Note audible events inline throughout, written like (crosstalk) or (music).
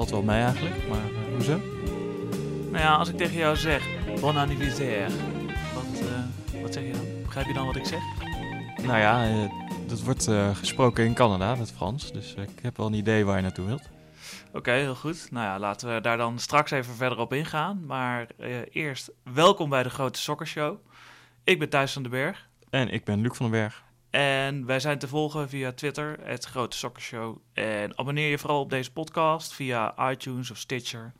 valt wel mee eigenlijk, maar eh, hoezo? Nou ja, als ik tegen jou zeg, bon anniversaire, Begrijp je dan wat ik zeg? Nou ja, eh, dat wordt eh, gesproken in Canada, het Frans. Dus ik heb wel een idee waar je naartoe wilt. Oké, heel goed. Nou ja, laten we daar dan straks even verder op ingaan. Maar eh, eerst, welkom bij de Grote Sokkershow. Ik ben Thijs van den Berg. En ik ben Luc van den Berg. En wij zijn te volgen via Twitter, het Grote Sokkershow. En abonneer je vooral op deze podcast via iTunes of Stitcher,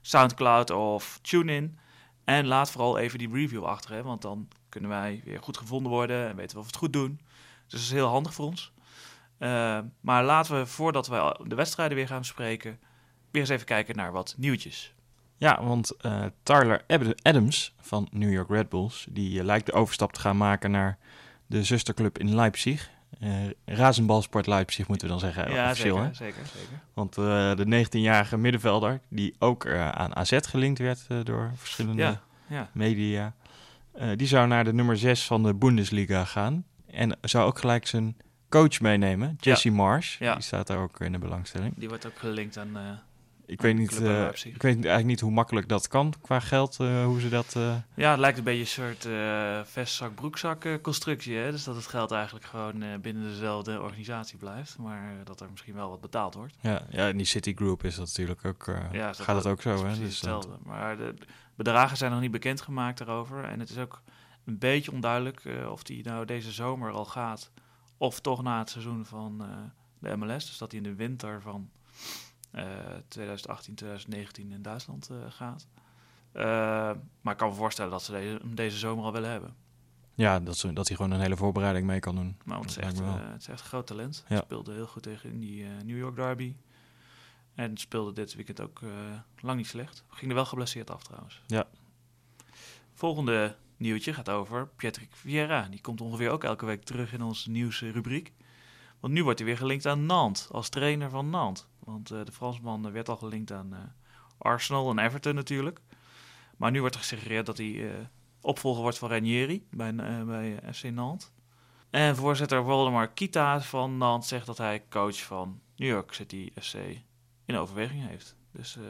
Soundcloud of TuneIn. En laat vooral even die review achter, hè, want dan kunnen wij weer goed gevonden worden en weten we of we het goed doen. Dus dat is heel handig voor ons. Eh, maar laten we, voordat we de wedstrijden weer gaan bespreken, weer eens even kijken naar wat nieuwtjes. Ja, want eh, Tyler Adams van New York Red Bulls... die eh, lijkt de overstap te gaan maken naar de zusterclub in Leipzig. Eh Razenbalsport Leipzig moeten we dan zeggen, ja, officieel. zeker, hè? zeker, zeker. Want de 19-jarige middenvelder, die ook aan AZ gelinkt werd door verschillende Ja, ja. media... eh, die zou naar de nummer 6 van de Bundesliga gaan. En zou ook gelijk zijn coach meenemen, Jesse Marsh. Ja. Die staat daar ook in de belangstelling. Die wordt ook gelinkt aan... eh, Ik weet, niet, eh, ik weet eigenlijk niet hoe makkelijk dat kan qua geld, hoe ze dat... Ja, het lijkt een beetje een soort vestzak-broekzak constructie. Hè? Dus dat het geld eigenlijk gewoon binnen dezelfde organisatie blijft. Maar dat er misschien wel wat betaald wordt. ja, ja, in die Citigroup is dat natuurlijk ook, Ja, is gaat het ook zo. Hè? Dus dat- hetzelfde. Maar de bedragen zijn nog niet bekendgemaakt daarover. En het is ook een beetje onduidelijk eh, of die nou deze zomer al gaat. Of toch na het seizoen van eh, de MLS. Dus dat hij in de winter van eh 2018, 2019 in Duitsland eh, gaat. Eh, maar ik kan me voorstellen dat ze deze, hem deze zomer al willen hebben. ja, dat, ze, dat hij gewoon een hele voorbereiding mee kan doen. Maar het is, echt, eh, het is echt een groot talent. Ja. Speelde heel goed tegen in die eh, New York Derby. En speelde dit weekend ook eh, lang niet slecht. Ging er wel geblesseerd af trouwens. Ja. Volgende nieuwtje gaat over Patrick Vieira. Die komt ongeveer ook elke week terug in onze nieuwsrubriek. Want nu wordt hij weer gelinkt aan Nantes, als trainer van Nantes. Want eh, de Fransman eh, werd al gelinkt aan Arsenal en Everton natuurlijk. Maar nu wordt er gesuggereerd dat hij opvolger wordt van Ranieri bij, bij FC Nantes. En voorzitter Waldemar Kita van Nantes zegt dat hij coach van New York City FC in overweging heeft. Dus eh,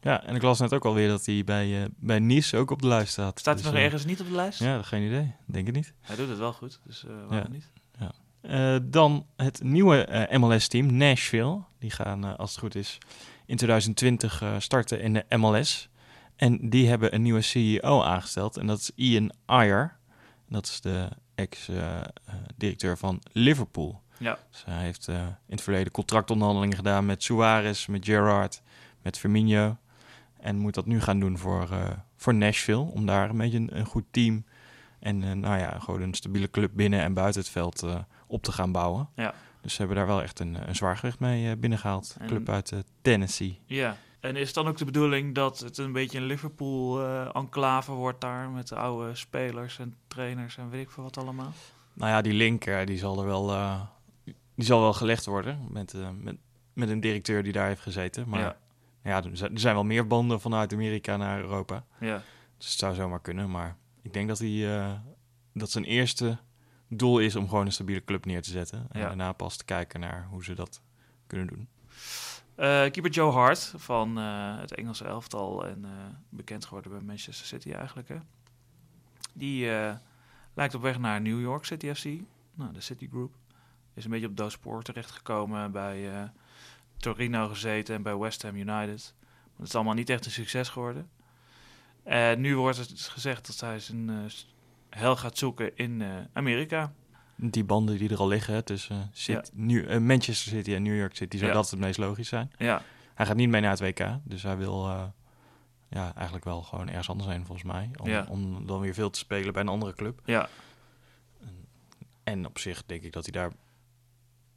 Ja, en ik las net ook alweer dat hij bij, eh, bij Nice ook op de lijst staat. staat hij Dus, nog eh, ergens niet op de lijst? Ja, geen idee. Denk het niet. Hij doet het wel goed, dus waarom Ja. niet? Eh, dan het nieuwe MLS-team, Nashville. Die gaan, als het goed is, in 2020 eh, starten in de MLS. En die hebben een nieuwe CEO aangesteld. En dat is Ian Ayer. Dat is de ex-directeur van Liverpool. Ja. Dus hij heeft eh, in het verleden contractonderhandelingen gedaan met Suarez, met Gerrard, met Firmino. En moet dat nu gaan doen voor, eh, voor Nashville. Om daar een beetje een, een goed team en eh, nou ja, gewoon een stabiele club binnen en buiten het veld op te gaan bouwen. Ja. Dus ze hebben daar wel echt een, een zwaargewicht mee eh, binnengehaald. En- Club uit Tennessee. Ja. En is het dan ook de bedoeling dat het een beetje een Liverpool-enclave wordt daar... met de oude spelers en trainers en weet ik veel wat allemaal? Nou ja, die link eh, die zal er wel, die zal wel gelegd worden met, eh, met, met een directeur die daar heeft gezeten. Maar Ja. ja, er zijn- wel meer banden vanuit Amerika naar Europa. Ja. Dus het zou zomaar kunnen. Maar ik denk dat, hij, eh, dat zijn eerste doel is om gewoon een stabiele club neer te zetten. En Ja. daarna pas te kijken naar hoe ze dat kunnen doen. Eh, keeper Joe Hart van het Engelse elftal en bekend geworden bij Manchester City eigenlijk. Hè? Die lijkt op weg naar New York City FC, nou, de City Group. Is een beetje op doodspoor terechtgekomen bij eh, Torino gezeten en bij West Ham United. Maar het is allemaal niet echt een succes geworden. En nu wordt het gezegd dat hij zijn eh, hel gaat zoeken in eh, Amerika. Die banden die er al liggen tussen City, New- eh, Manchester City en New York City, zou Ja. dat het meest logisch zijn. Ja, Hij gaat niet mee naar het WK, dus hij wil ja, eigenlijk wel gewoon ergens anders zijn volgens mij. Om, Ja. om dan weer veel te spelen bij een andere club. ja, En op zich denk ik dat hij daar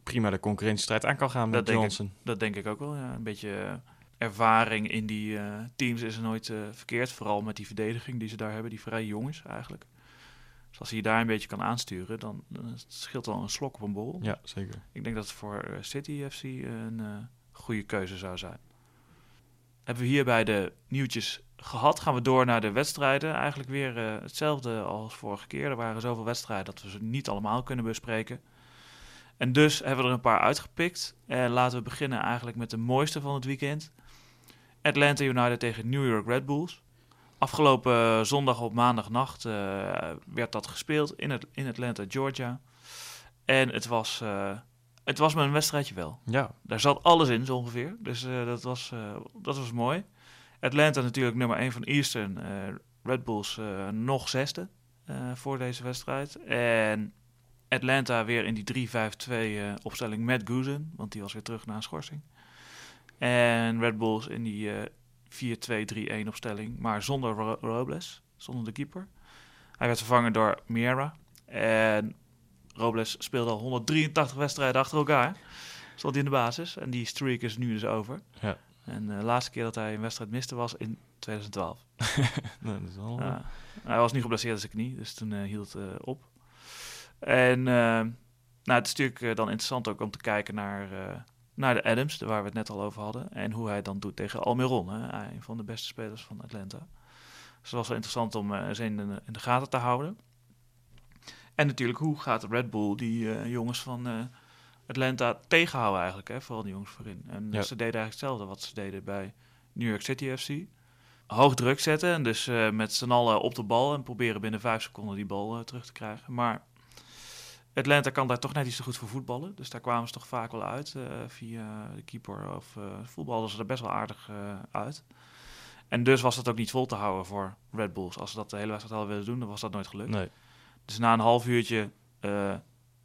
prima de concurrentiestrijd aan kan gaan met Dat denk ik. Johnson. Dat denk ik ook wel. Ja. Een beetje eh, ervaring in die eh, teams is er nooit eh, verkeerd. Vooral met die verdediging die ze daar hebben, die vrij jong is eigenlijk. Dus als hij je daar een beetje kan aansturen, dan, dan scheelt al een slok op een bol. Ja, zeker. Ik denk dat het voor City FC een goede keuze zou zijn. Hebben we hierbij de nieuwtjes gehad, gaan we door naar de wedstrijden. Eigenlijk weer hetzelfde als vorige keer. Er waren zoveel wedstrijden dat we ze niet allemaal kunnen bespreken. En dus hebben we er een paar uitgepikt. En laten we beginnen eigenlijk met de mooiste van het weekend. Atlanta United tegen New York Red Bulls. Afgelopen zondag op maandagnacht uh, werd dat gespeeld in, het, in Atlanta, Georgia. En het was, uh, het was een wedstrijdje wel. Ja. Daar zat alles in, zo ongeveer. Dus dat, was, dat was mooi. Atlanta natuurlijk nummer 1 van Eastern. Red Bulls nog zesde voor deze wedstrijd. En Atlanta weer in die 3-5-2 opstelling met Goosen. Want die was weer terug na een schorsing. En Red Bulls in die 4-2-3-1 opstelling, maar zonder Ro Robles, zonder de keeper. Hij werd vervangen door Miera. En Robles speelde al 183 wedstrijden achter elkaar. Stond in de basis. En die streak is nu dus over. Ja. En de laatste keer dat hij een wedstrijd miste was in 2012. (laughs) nou, dat is hij was niet geblesseerd aan zijn knie, dus toen hield het op. En nou, het is natuurlijk dan interessant ook om te kijken naar naar de Adams, waar we het net al over hadden. En hoe hij dan doet tegen Almiron, hè, een van de beste spelers van Atlanta. Dus dat was wel interessant om ze in de, in de, gaten te houden. En natuurlijk, hoe gaat Red Bull die uh, jongens van uh, Atlanta tegenhouden eigenlijk, hè, vooral die jongens voorin. En ja. ze deden eigenlijk hetzelfde wat ze deden bij New York City FC. Hoog druk zetten en dus met z'n allen op de bal en proberen binnen vijf seconden die bal terug te krijgen. Maar Atlanta kan daar toch net iets te goed voor voetballen. Dus daar kwamen ze toch vaak wel uit uh, via de keeper. Of uh, voetbalden ze er best wel aardig uh, uit. En dus was dat ook niet vol te houden voor Red Bulls. Als ze dat de hele wedstrijd hadden willen doen, dan was dat nooit gelukt. Nee. Dus na een half uurtje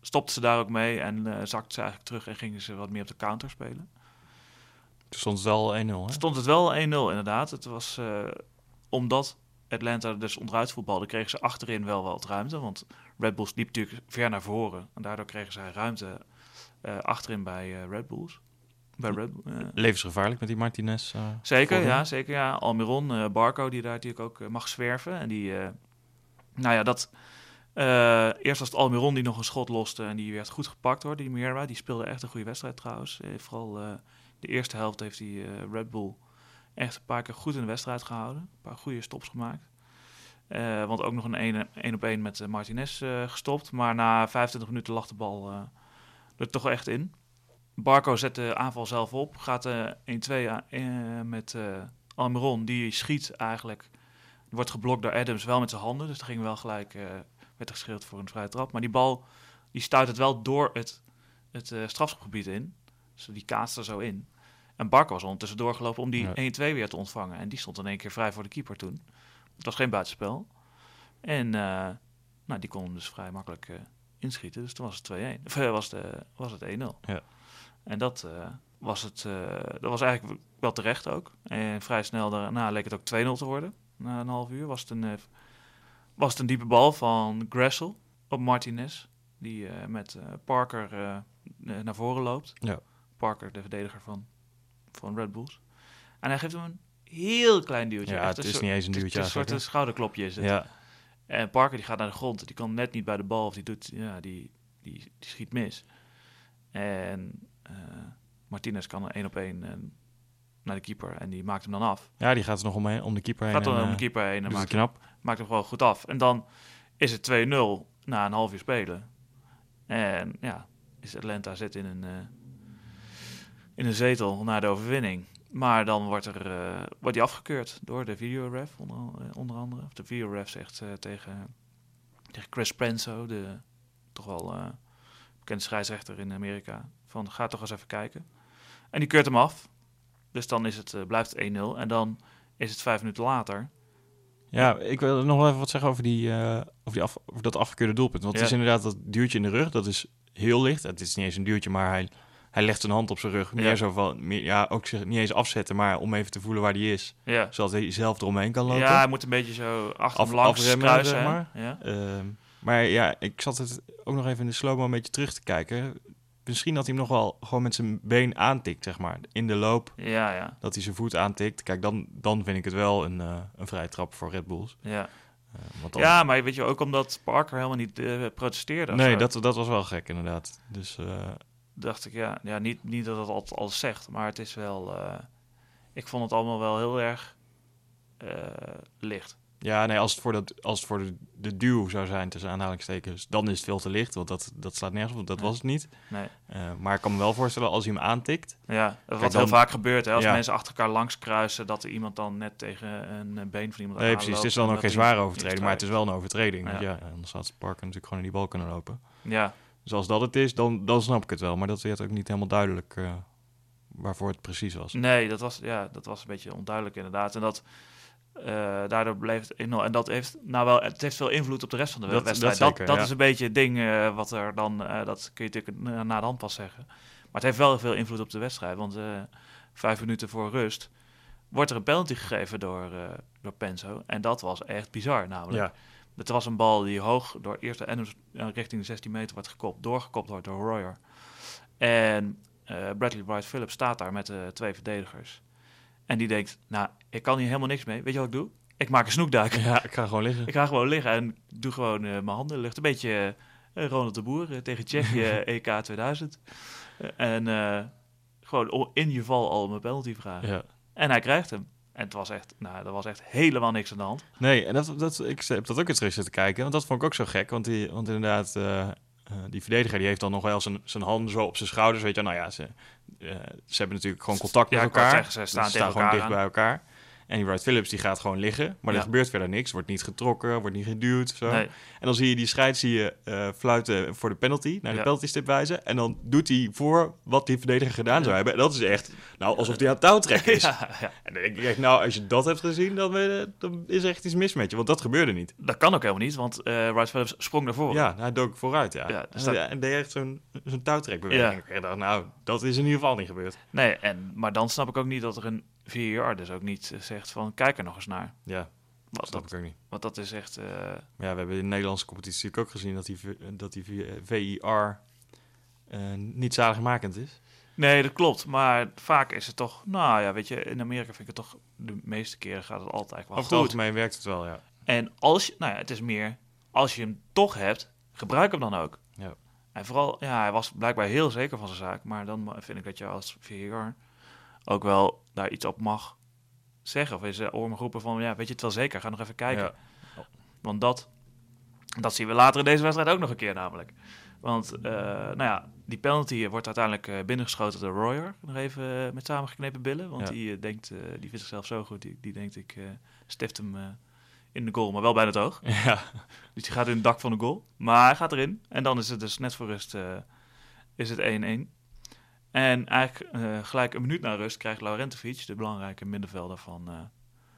stopten ze daar ook mee en zakten ze eigenlijk terug en gingen ze wat meer op de counter spelen. Toen stond het wel 1-0, hè? Stond het wel 1-0, inderdaad. Het was omdat Atlanta dus onderuit voetbalde, kregen ze achterin wel wat ruimte. Want Red Bulls liep natuurlijk ver naar voren. En daardoor kregen zij ruimte uh, achterin bij uh, Red Bulls. Bij Red, uh, Levensgevaarlijk met die Martinez. zeker, ja, zeker. Ja. Almiron, Barco, die daar natuurlijk ook mag zwerven. En die, nou ja, dat... eerst was het Almiron die nog een schot loste en die werd goed gepakt hoor, die Mira. Die speelde echt een goede wedstrijd trouwens. vooral de eerste helft heeft die Red Bull echt een paar keer goed in de wedstrijd gehouden. Een paar goede stops gemaakt. Uh, want ook nog een 1 op 1 met uh, Martinez uh, gestopt. Maar na 25 minuten lag de bal er toch echt in. Barco zet de aanval zelf op. Gaat 1-2 met Almiron. Die schiet eigenlijk. Wordt geblokt door Adams wel met zijn handen. Dus er ging wel gelijk. werd geschreeuwd voor een vrije trap. Maar die bal die stuit het wel door het, het strafschopgebied in. Dus die kaatst er zo in. En Barco was ondertussen doorgelopen om die ja. 1-2 weer te ontvangen. En die stond in één keer vrij voor de keeper toen. Het was geen buitenspel. En uh, nou, die kon hem dus vrij makkelijk uh, inschieten. Dus toen was het 2-1. Of uh, was, de, was het 1-0. Ja. En dat, was het, dat was eigenlijk wel terecht ook. En vrij snel daarna leek het ook 2-0 te worden. Na een half uur was het een, was het een diepe bal van Gressel op Martinez. Die met Parker naar voren loopt. Ja. Parker, de verdediger van, van Red Bulls. En hij geeft hem een heel klein duwtje. Ja, Echt het is soort, niet eens een duwtje. Het is een soort schouderklopje is het. Ja. En Parker die gaat naar de grond. Die kan net niet bij de bal. Of die, doet, ja, die, die, die schiet mis. En uh, Martinez kan er één op één uh, naar de keeper. En die maakt hem dan af. Ja, die gaat er nog om, om de keeper heen. Gaat dan en, om de uh, keeper heen en maakt, knap. maakt hem gewoon goed af. En dan is het 2-0 na een half uur spelen. En ja, is Atlanta zit in een, uh, in een zetel na de overwinning. Maar dan wordt, er, uh, wordt die afgekeurd door de videoref, onder, onder andere. Of de videoref zegt uh, tegen, tegen Chris Prenzo, de toch wel uh, bekende scheidsrechter in Amerika, van ga toch eens even kijken. En die keurt hem af. Dus dan is het, blijft het 1-0. En dan is het vijf minuten later. Ja, ik wil nog wel even wat zeggen over, die, over, die af, over dat afgekeurde doelpunt. Want Ja. het is inderdaad dat duwtje in de rug, dat is heel licht. Het is niet eens een duwtje, maar hij, hij legt zijn hand op zijn rug. Meer Ja. zo van, meer, ja, ook zich niet eens afzetten, maar om even te voelen waar die is. Ja. Zodat hij zelf eromheen kan lopen. Ja, hij moet een beetje zo achter Af- hem langs afremmen, kruisen. zeg maar. Ja. Ehm, maar ja, ik zat het ook nog even in de slow-mo een beetje terug te kijken. Misschien dat hij hem nog wel gewoon met zijn been aantikt, zeg maar. In de loop, ja, ja, dat hij zijn voet aantikt. Kijk, dan, dan vind ik het wel een, eh een vrije trap voor Red Bulls. ja. Eh, dan- Ja, maar weet je, ook omdat Parker helemaal niet eh, protesteerde. nee, zo. dat, dat was wel gek inderdaad. Dus dacht ik, ja, ja niet, niet dat het altijd alles zegt, maar het is wel... eh, ik vond het allemaal wel heel erg eh, licht. ja, nee, als het voor, dat, als het voor de, de duw zou zijn, tussen aanhalingstekens, dan is het veel te licht. Want dat, dat slaat nergens op, dat Nee. was het niet. Nee. Eh, maar ik kan me wel voorstellen, als hij hem aantikt... Ja, wat dan- heel vaak gebeurt, hè, als Ja. mensen achter elkaar langs kruisen, dat er iemand dan net tegen een been van iemand Nee, precies. Het is dan ook geen zware overtreding, maar het is wel een overtreding. Ja. Want ja, anders had Parker natuurlijk gewoon in die bal kunnen lopen. Ja, Dus als dat het is, dan, dan snap ik het wel. Maar dat werd ook niet helemaal duidelijk eh, waarvoor het precies was. nee, dat was, ja, dat was een beetje onduidelijk inderdaad. En dat... eh, daardoor bleef het. En dat heeft nou wel, het heeft veel invloed op de rest van de Dat- wedstrijd. dat Dat, zeker, dat ja. is een beetje het ding eh, wat er dan, dat kun je natuurlijk na- de hand pas zeggen. Maar het heeft wel veel invloed op de wedstrijd. Want vijf minuten voor rust wordt er een penalty gegeven door, door Penzo. En dat was echt bizar namelijk. Ja, Het was een bal die hoog door eerste en eh, richting de 16 meter wordt gekopt, doorgekopt wordt door Royer. En eh, Bradley Wright Phillips staat daar met de twee verdedigers. En die denkt, nou, ik kan hier helemaal niks mee. Weet je wat ik doe? Ik maak een snoekduik. ja, ik ga gewoon liggen. Ik ga gewoon liggen en doe gewoon eh, mijn handen lucht. Een beetje Ronald de Boer tegen Tsjechië EK (laughs) 2000. Eh, en gewoon in je val al mijn penalty vragen. Ja. En hij krijgt hem. En het was echt, nou, er was echt helemaal niks aan de hand. Nee, en dat, dat, ik heb dat ook eens terug zitten kijken. Want dat vond ik ook zo gek. Want, die, want inderdaad, eh, eh, die verdediger die heeft dan nog wel zijn, zijn handen zo op zijn schouders. Weet je, nou ja, ze, eh, ze hebben natuurlijk gewoon contact met elkaar. zeggen, ze staan tegen gewoon elkaar dicht aan. bij elkaar. En die Wright Phillips die gaat gewoon liggen. Maar Ja. er gebeurt verder niks. Wordt niet getrokken, wordt niet geduwd. Of zo. Nee, En dan zie je die scheids zie je, eh, fluiten voor de penalty, naar de Ja. penalty stip wijzen. En dan doet hij voor wat die verdediger gedaan zou hebben. En dat is echt, nou, alsof hij aan het touw trekken is. (laughs) En dan denk ik nou, als je dat hebt gezien, dan, je- dan is er echt iets mis met je. Want dat gebeurde niet. dat kan ook helemaal niet, want eh Wright Phillips sprong naar voren. Ja, hij dook vooruit, ja. Ja, en, staat- en deed echt zo'n zo'n touwtrekbeweging. Ik dacht, nou, dat is in ieder geval niet gebeurd. Nee, en, maar dan snap ik ook niet dat er een VAR dus ook niet eh, zegt van kijk er nog eens naar. Ja, snap dat, ik ook niet. want dat is echt... eh, Maar ja, we hebben in de Nederlandse competitie ook gezien dat die, V- dat die V- VIR eh, niet zaligmakend is. Nee, dat klopt. Maar vaak is het toch... Nou ja, weet je, in Amerika vind ik het toch... De meeste keren gaat het altijd wel Over het goed. algemeen werkt het wel, ja. En als je... Nou ja, het is meer... Als je hem toch hebt, gebruik hem dan ook. Ja. En vooral... Ja, hij was blijkbaar heel zeker van zijn zaak. Maar dan vind ik dat je als VAR ook wel daar iets op mag zeggen. Of in zijn oor mag roepen van... Ja, weet je het wel zeker? Ga nog even kijken. Ja. Want dat, dat zien we later in deze wedstrijd ook nog een keer namelijk. Want eh, nou ja, die penalty wordt uiteindelijk eh, binnengeschoten door Royer. Nog even eh, met samengeknepen billen. Want Ja. die, eh, denkt, eh, die vindt zichzelf zo goed. Die, die denkt, ik eh stift hem eh, in de goal. Maar wel bij het oog. (laughs) Ja, Dus die gaat in het dak van de goal. Maar hij gaat erin. En dan is het dus net voor rust eh, is het 1-1. En eigenlijk eh, gelijk een minuut na rust krijgt Laurentovic, de belangrijke middenvelder van, eh,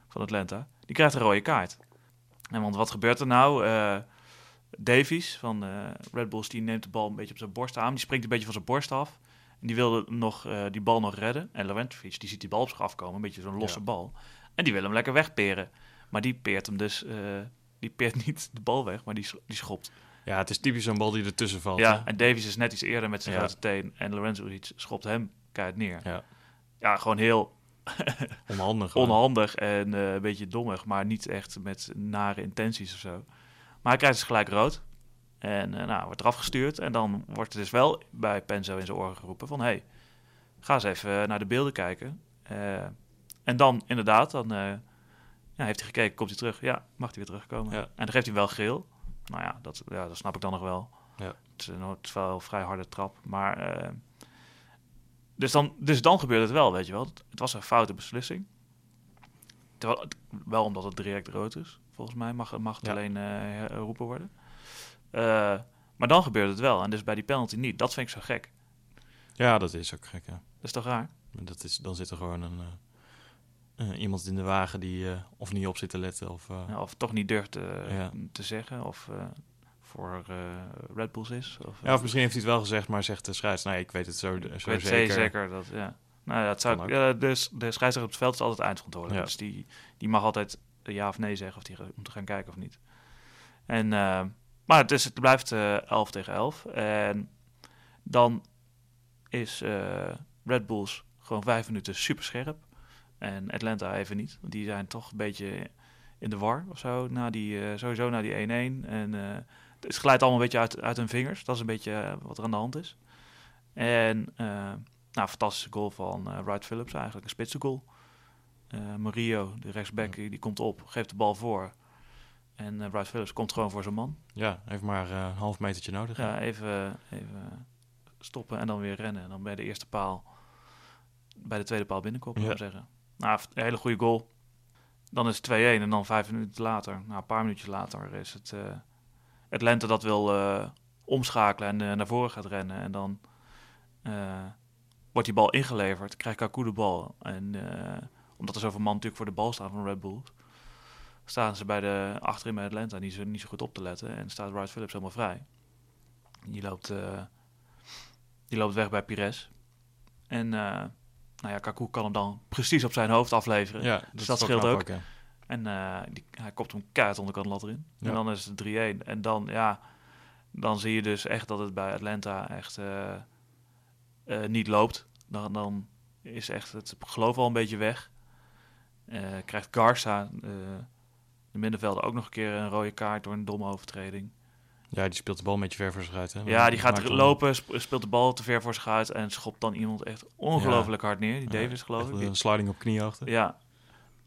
van Atlanta, die krijgt een rode kaart. En want wat gebeurt er nou? Eh Davies van Red Bulls die neemt de bal een beetje op zijn borst aan. Die springt een beetje van zijn borst af. En die wilde nog, die bal nog redden. En Laurentovic die ziet die bal op zich afkomen, een beetje zo'n losse Ja. bal. En die wil hem lekker wegperen. Maar die peert hem dus, die peert niet de bal weg, maar die, die schopt. Ja het is typisch zo'n bal die ertussen valt. Ja, hè? en Davies is net iets eerder met zijn Ja. grote teen. En Lorenzo iets schopt hem keihard neer. Ja. Ja, gewoon heel (laughs) Onhandig. onhandig en eh, een beetje dommig. Maar niet echt met nare intenties of zo. Maar hij krijgt dus gelijk rood. En eh, nou, wordt eraf gestuurd. En dan wordt er dus wel bij Penzo in zijn oren geroepen van... hey, ga eens even naar de beelden kijken. Eh, en dan inderdaad, dan ja, heeft hij gekeken, komt hij terug. Ja, mag hij weer terugkomen. Ja. En dan geeft hij wel geel. Nou ja dat, ja, dat snap ik dan nog wel. Ja. Het is, een, het is wel een vrij harde trap. Maar, eh, dus, dan, dus dan gebeurt het wel, weet je wel. Het was een foute beslissing. Terwijl, het- wel omdat het direct rood is, volgens mij mag, mag het Ja. alleen eh, herroepen worden. Maar dan gebeurt het wel. En dus bij die penalty niet. Dat vind ik zo gek. Ja, dat is ook gek, ja. Dat is toch raar? Dat is, dan zit er gewoon een, eh, iemand in de wagen die eh, of niet op zit te letten. Of, eh, Ja, of toch niet durft te, Ja. te zeggen. Of voor Red Bulls is. Of, ja, of misschien heeft hij het wel gezegd, maar zegt de scheids, nee, ik weet het zo, Ik zo weet zeker. zeker dat, ja. Nou ja, dat zou, ja, dus de scheidsrechter op het veld is altijd eindverantwoordelijk. Ja. Dus die, die mag altijd ja of nee zeggen of die te gaan kijken of niet. En, maar het, is, het blijft eh 11 tegen 11. En dan is Red Bulls gewoon vijf minuten super scherp. En Atlanta even niet. Want die zijn toch een beetje in de war of zo. Na die, eh, sowieso na die 1-1. En eh, het glijdt allemaal een beetje uit, uit hun vingers. Dat is een beetje eh, wat er aan de hand is. En nou, fantastische goal van Wright Phillips eigenlijk. Een spitse goal. Mario, de rechtsback, die komt op, geeft de bal voor. En eh, Wright Phillips komt gewoon voor zijn man. Ja, heeft maar een half metertje nodig. Ja, even, even stoppen en dan weer rennen. En dan bij de eerste paal, bij de tweede paal binnenkomen, zou ik zeggen. Nou, een hele goede goal. Dan is het 2-1 en dan vijf minuten later, nou, een paar minuutjes later, is het uh, Atlanta dat wil uh, omschakelen en uh, naar voren gaat rennen. En dan wordt die bal ingeleverd, krijgt Kaku de bal. En omdat er zoveel man natuurlijk voor de bal staan van Red Bull, staan ze bij de achterin bij Atlanta niet zo, niet zo goed op te letten. En staat Wright Phillips helemaal vrij. Die loopt, die loopt weg bij Pires. En nou ja, Kaku kan hem dan precies op zijn hoofd afleveren. Ja, dus dat scheelt ook. En uh, die, hij kopt hem keihard onderkant lat erin. Ja. En dan is het 3-1. En dan, ja, dan zie je dus echt dat het bij Atlanta echt uh, uh, niet loopt. Dan, dan is echt het geloof al een beetje weg. krijgt Garza, de middenvelder, ook nog een keer een rode kaart door een domme overtreding. Ja, die speelt de bal een beetje ver voor zich uit. Hè? Ja, die gaat lopen, speelt de bal te ver voor zich uit en schopt dan iemand echt ongelooflijk ja. hard neer. Die Davis, geloof ik. Een sliding op kniehoogte. Ja.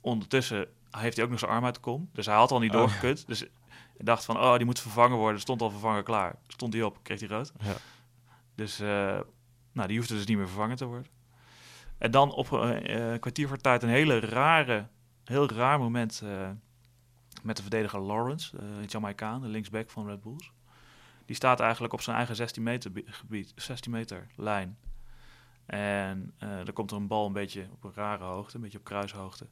Ondertussen heeft hij ook nog zijn arm uit de kom. Dus hij had al niet oh. doorgekut. Dus hij dacht van, oh, die moet vervangen worden. Stond al vervangen klaar. Stond hij op, kreeg hij rood. Ja. Dus, uh, nou, die hoefde dus niet meer vervangen te worden. En dan op een uh, kwartier voor tijd een hele rare, heel raar moment... Uh, met de verdediger Lawrence, de Jamaicaan, de linksback van Red Bulls. Die staat eigenlijk op zijn eigen 16 meter gebied, 16 meter lijn. En uh, er komt er een bal een beetje op een rare hoogte, een beetje op kruishoogte.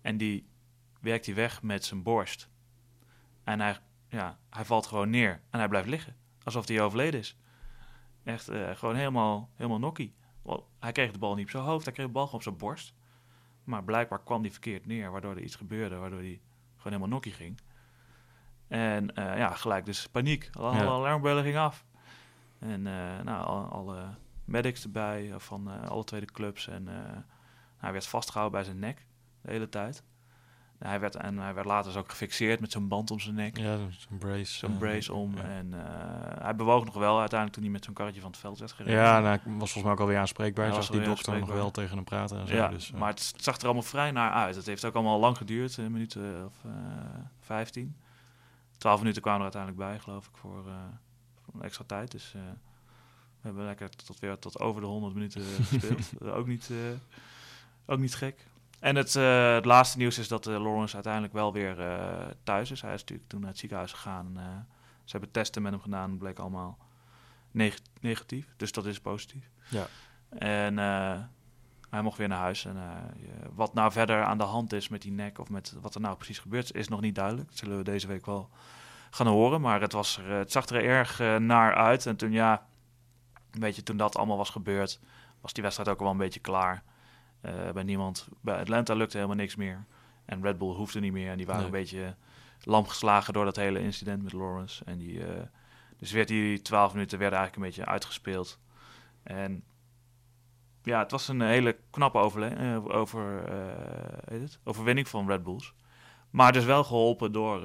En die werkt hij weg met zijn borst. En hij, ja, hij valt gewoon neer en hij blijft liggen. Alsof hij overleden is. Echt uh, gewoon helemaal, helemaal nokkie. Hij kreeg de bal niet op zijn hoofd, hij kreeg de bal gewoon op zijn borst. Maar blijkbaar kwam hij verkeerd neer, waardoor er iets gebeurde, waardoor hij gewoon helemaal nokkie ging. En uh, ja, gelijk dus paniek. Alle ja. alarmbellen gingen af. En uh, nou, alle, alle, medics erbij van uh, alle tweede clubs. En hij werd vastgehouden bij zijn nek de hele tijd. En hij werd, en hij werd later dus ook gefixeerd met zo'n band om zijn nek. Ja, zo'n brace. Zo'n brace om. Ja. En hij bewoog nog wel uiteindelijk toen hij met zo'n karretje van het veld werd gereden. Ja, nou, was volgens mij ook alweer aanspreekbaar. Hij zag die dokter nog wel tegen hem praten en zo. Ja, dus, maar het zag er allemaal vrij naar uit. Het heeft ook allemaal lang geduurd, een minuut of vijftien. 12 minuten kwamen er uiteindelijk bij, geloof ik, voor, voor een extra tijd. Dus we hebben lekker tot weer tot over de 100 minuten (laughs) gespeeld. ook, niet, ook niet gek. En het, het laatste nieuws is dat Lawrence uiteindelijk wel weer thuis is. Hij is natuurlijk toen naar het ziekenhuis gegaan. ze hebben testen met hem gedaan. Het bleek allemaal neg negatief. Dus dat is positief. Ja. En hij mocht weer naar huis. En wat nou verder aan de hand is met die nek of met wat er nou precies gebeurt, is nog niet duidelijk. Dat zullen we deze week wel gaan horen. Maar het, was er, het zag er erg uh, naar uit. En toen, ja, weet je, toen dat allemaal was gebeurd, was die wedstrijd ook wel een beetje klaar. Uh, bij niemand, bij Atlanta lukte helemaal niks meer. En Red Bull hoefde niet meer. En die waren nee. een beetje lam geslagen door dat hele incident met Lawrence. En die, uh, dus werd die twaalf minuten werden eigenlijk een beetje uitgespeeld. En ja, het was een hele knappe overle- over, het? overwinning van Red Bulls. Maar dus wel geholpen door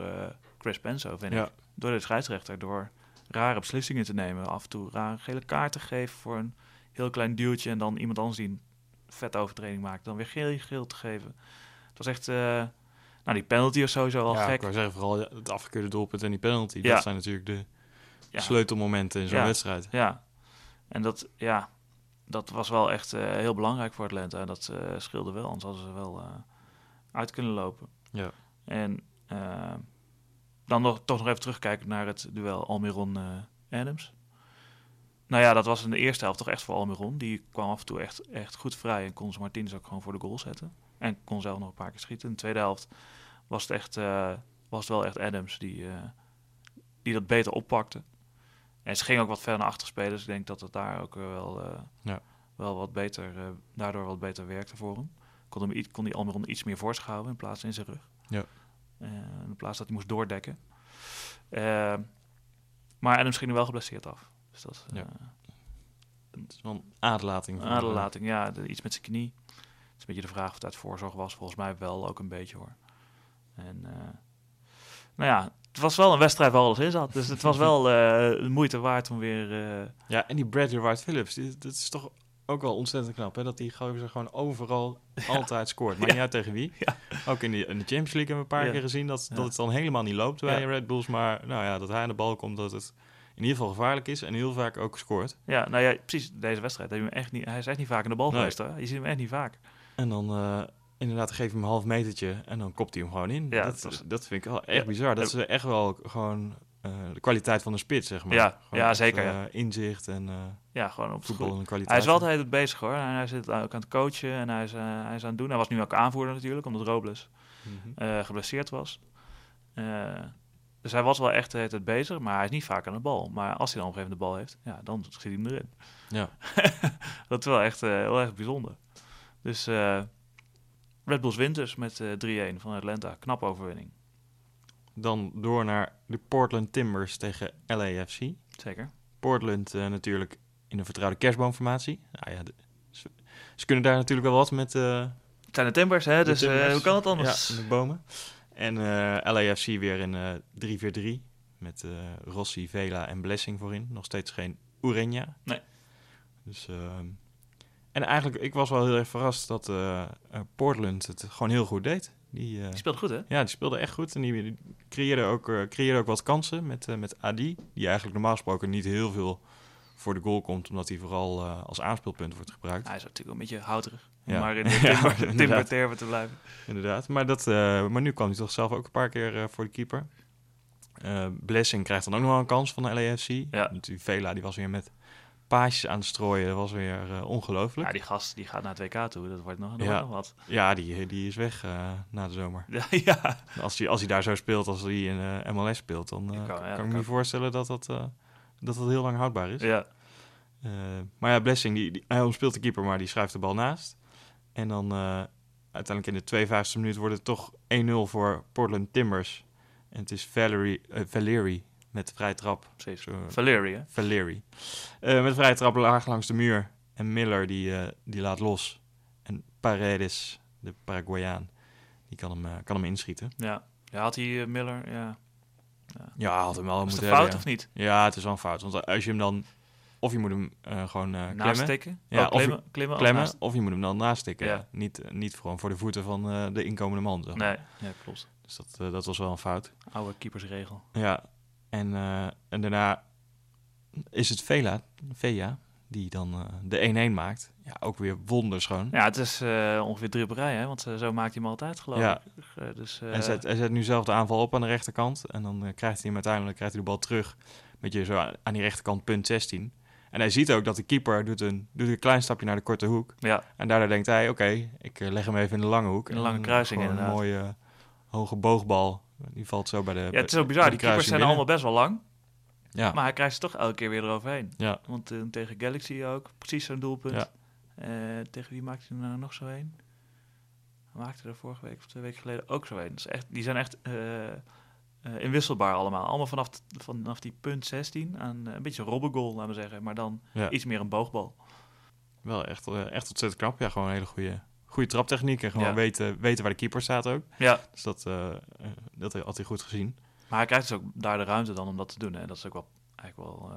Chris Penso, vind ja. ik. Door de scheidsrechter, door rare beslissingen te nemen. Af en toe rare gele kaart te geven voor een heel klein duwtje... en dan iemand anders die een vet overtreding maakt, dan weer geel, geel te geven. Het was echt... Uh, nou, die penalty was sowieso al ja, gek. ik wou zeggen, vooral het afgekeurde doelpunt en die penalty. Ja. Dat zijn natuurlijk de ja. sleutelmomenten in zo'n wedstrijd. Ja, en dat, ja, dat was wel echt uh, heel belangrijk voor Atlanta. Dat uh, scheelde wel, anders hadden ze wel uit kunnen lopen. Ja. En dan nog, toch nog even terugkijken naar het duel Almiron-Adams. Nou ja, dat was in de eerste helft toch echt voor Almiron. Die kwam af en toe echt, echt goed vrij en kon ze Martins ook gewoon voor de goal zetten. En kon zelf nog een paar keer schieten. In de tweede helft was het, echt, uh, was het wel echt Adams die, uh, die dat beter oppakte. En ze ging ook wat verder naar achter spelen. Dus ik denk dat het daar ook wel, uh, ja. wel wat beter, daardoor wat beter werkte voor hem. Kon, hem, kon die Almiron iets meer voor zich houden in plaats van in zijn rug. Ja. In plaats dat hij moest doordekken. Maar Adams ging er wel geblesseerd af. Dus dat, ja. het is wel een aderlating. Aderlating, ja. De, iets met zijn knie. Het is een beetje de vraag of het uit voorzorg was. Volgens mij wel ook een beetje hoor. En eh, nou ja, het was wel een wedstrijd waar alles in zat. Dus het was (laughs) wel eh, de moeite waard om weer... eh, Ja, en die Bradley Wright Phillips, die- dat is toch ook wel ontzettend knap, hè? Dat die gozer gewoon overal (laughs) altijd scoort. Maar Ja. niet uit tegen wie. Ja. Ook in de, in de Champions League hebben we een paar keer gezien dat, dat het dan helemaal niet loopt bij. Red Bulls. Maar nou ja, dat hij aan de bal komt, dat het in ieder geval gevaarlijk is en heel vaak ook scoort. ja, nou ja, precies. Deze wedstrijd. heb je hem echt niet, hij is echt niet vaak aan de bal geweest. Je ziet hem echt niet vaak. En dan eh, inderdaad geef je hem een half metertje en dan kopt hij hem gewoon in. Ja, dat, dat dat vind ik wel echt Ja. bizar. Dat is echt wel gewoon eh, de kwaliteit van de spits, zeg maar. Ja, Gewoon ja, zeker, eh, inzicht en Ja, gewoon op voetbal en kwaliteit. Hij is wel altijd het bezig hoor. En hij zit ook aan het coachen en hij is, hij is aan het doen. Hij was nu ook aanvoerder natuurlijk, omdat Robles Mhm. geblesseerd was. Eh, dus hij was wel echt eh, het bezig, maar hij is niet vaak aan de bal. Maar als hij dan op een gegeven moment de bal heeft, ja, dan schiet hij hem erin. Ja. (laughs) dat is wel echt, eh, heel erg bijzonder. Dus eh, Red Bulls wint dus met eh 3-1 van Atlanta. Knap overwinning. Dan door naar de Portland Timbers tegen LAFC. Zeker. Portland eh, natuurlijk in een vertrouwde kerstboomformatie. Nou ja, de- ze, ze kunnen daar natuurlijk wel wat met eh, Het zijn de Timbers, hè? de Dus eh, Timbers. hoe kan het anders? Ja, met bomen. En eh, LAFC weer in eh 3-4-3 met eh, Rossi, Vela en Blessing voorin. Nog steeds geen Ureña. Nee. Dus, ehm, en eigenlijk, ik was wel heel erg verrast dat eh, eh, Portland het gewoon heel goed deed. Die, eh, Die speelt goed, hè? ja, die speelde echt goed. En die, die creëerde, ook, eh, creëerde ook wat kansen met, eh, met Adi. Die eigenlijk normaal gesproken niet heel veel voor de goal komt. Omdat hij vooral eh, als aanspeelpunt wordt gebruikt. Hij is natuurlijk een beetje houterig. Om Ja. maar in (laughs) de timber, timbertermen te blijven. Inderdaad. Maar, dat, eh, maar nu kwam hij toch zelf ook een paar keer eh, voor de keeper. Eh, Blessing krijgt dan ook nog wel een kans van de LAFC. Ja. Die Vela die was weer met paasjes aan het strooien. Dat was weer ongelooflijk. Ja, die gast die gaat naar het WK toe. Dat wordt nog, dat Ja. wordt nog wat. Ja, die, die is weg na de zomer. Ja, (laughs) ja. Als hij, als hij daar zo speelt als hij in MLS speelt, dan kan- kan, ja, ik me niet voorstellen dat dat, dat dat heel lang houdbaar is. ja. Maar ja, Blessing, die, die, hij speelt de keeper, maar die schuift de bal naast. En dan eh, uiteindelijk in de 52e minuut wordt het toch 1-0 voor Portland Timbers. En het is Valerie, eh, Valeri met de vrije trap. Precies. Zo, Valeri, hè? Valeri. Eh, met de vrije trap laag langs de muur. En Miller die, eh, die laat los. En Paredes, de Paraguayaan, die kan hem, eh, kan hem inschieten. Ja. Ja, had hij eh, Miller, ja. Ja, had hem wel moeten het een fout of niet? Ja, het is wel een fout. Want als je hem dan... Of je moet hem eh, gewoon eh, Naast klemmen. tikken? Ja, Oh, of klemmen naast- of je moet hem dan naast tikken. Ja. Ja. Niet, eh, niet gewoon voor de voeten van eh, de inkomende man. zeg maar. Nee, ja, klopt. Dus dat, eh, dat was wel een fout. Oude keepersregel. Ja, en, eh, en daarna is het Vela, Vea die dan eh, de 1-1 maakt. Ja, ook weer wonderschoon. Ja, het is eh, ongeveer drie op een rij, hè? Want eh, zo maakt hij hem altijd, geloof Ja. ik. Eh, dus, eh, Hij, zet, hij zet nu zelf de aanval op aan de rechterkant. En dan eh, krijgt hij hem uiteindelijk krijgt hij de bal terug. Met je zo aan, aan die rechterkant punt 16. En hij ziet ook dat de keeper doet een, doet een klein stapje naar de korte hoek. ja, En daardoor denkt hij, oké, ik eh, leg hem even in de lange hoek. In de lange kruising, gewoon Een inderdaad. mooie hoge boogbal. Die valt zo bij de ja, het is ook bizar. Die keepers zijn allemaal best wel lang. Ja, Maar hij krijgt ze toch elke keer weer eroverheen. ja, Want eh, tegen Galaxy ook, precies zo'n doelpunt. Ja. Eh, tegen wie maakte hij er nou nog zo heen? Maakte er vorige week of twee weken geleden ook zo heen. Dus echt, die zijn echt eh, inwisselbaar allemaal. Allemaal vanaf, vanaf die punt 16 aan eh, een beetje een robbengoal, laten we zeggen. Maar dan ja. iets meer een boogbal. wel echt, eh, echt ontzettend knap. Ja, gewoon een hele goede, goede traptechniek. En gewoon Ja. weten, weten waar de keeper staat ook. Ja, Dus dat, dat had hij goed gezien. maar hij krijgt dus ook daar de ruimte dan om dat te doen. Hè. Dat is ook wel, eigenlijk wel,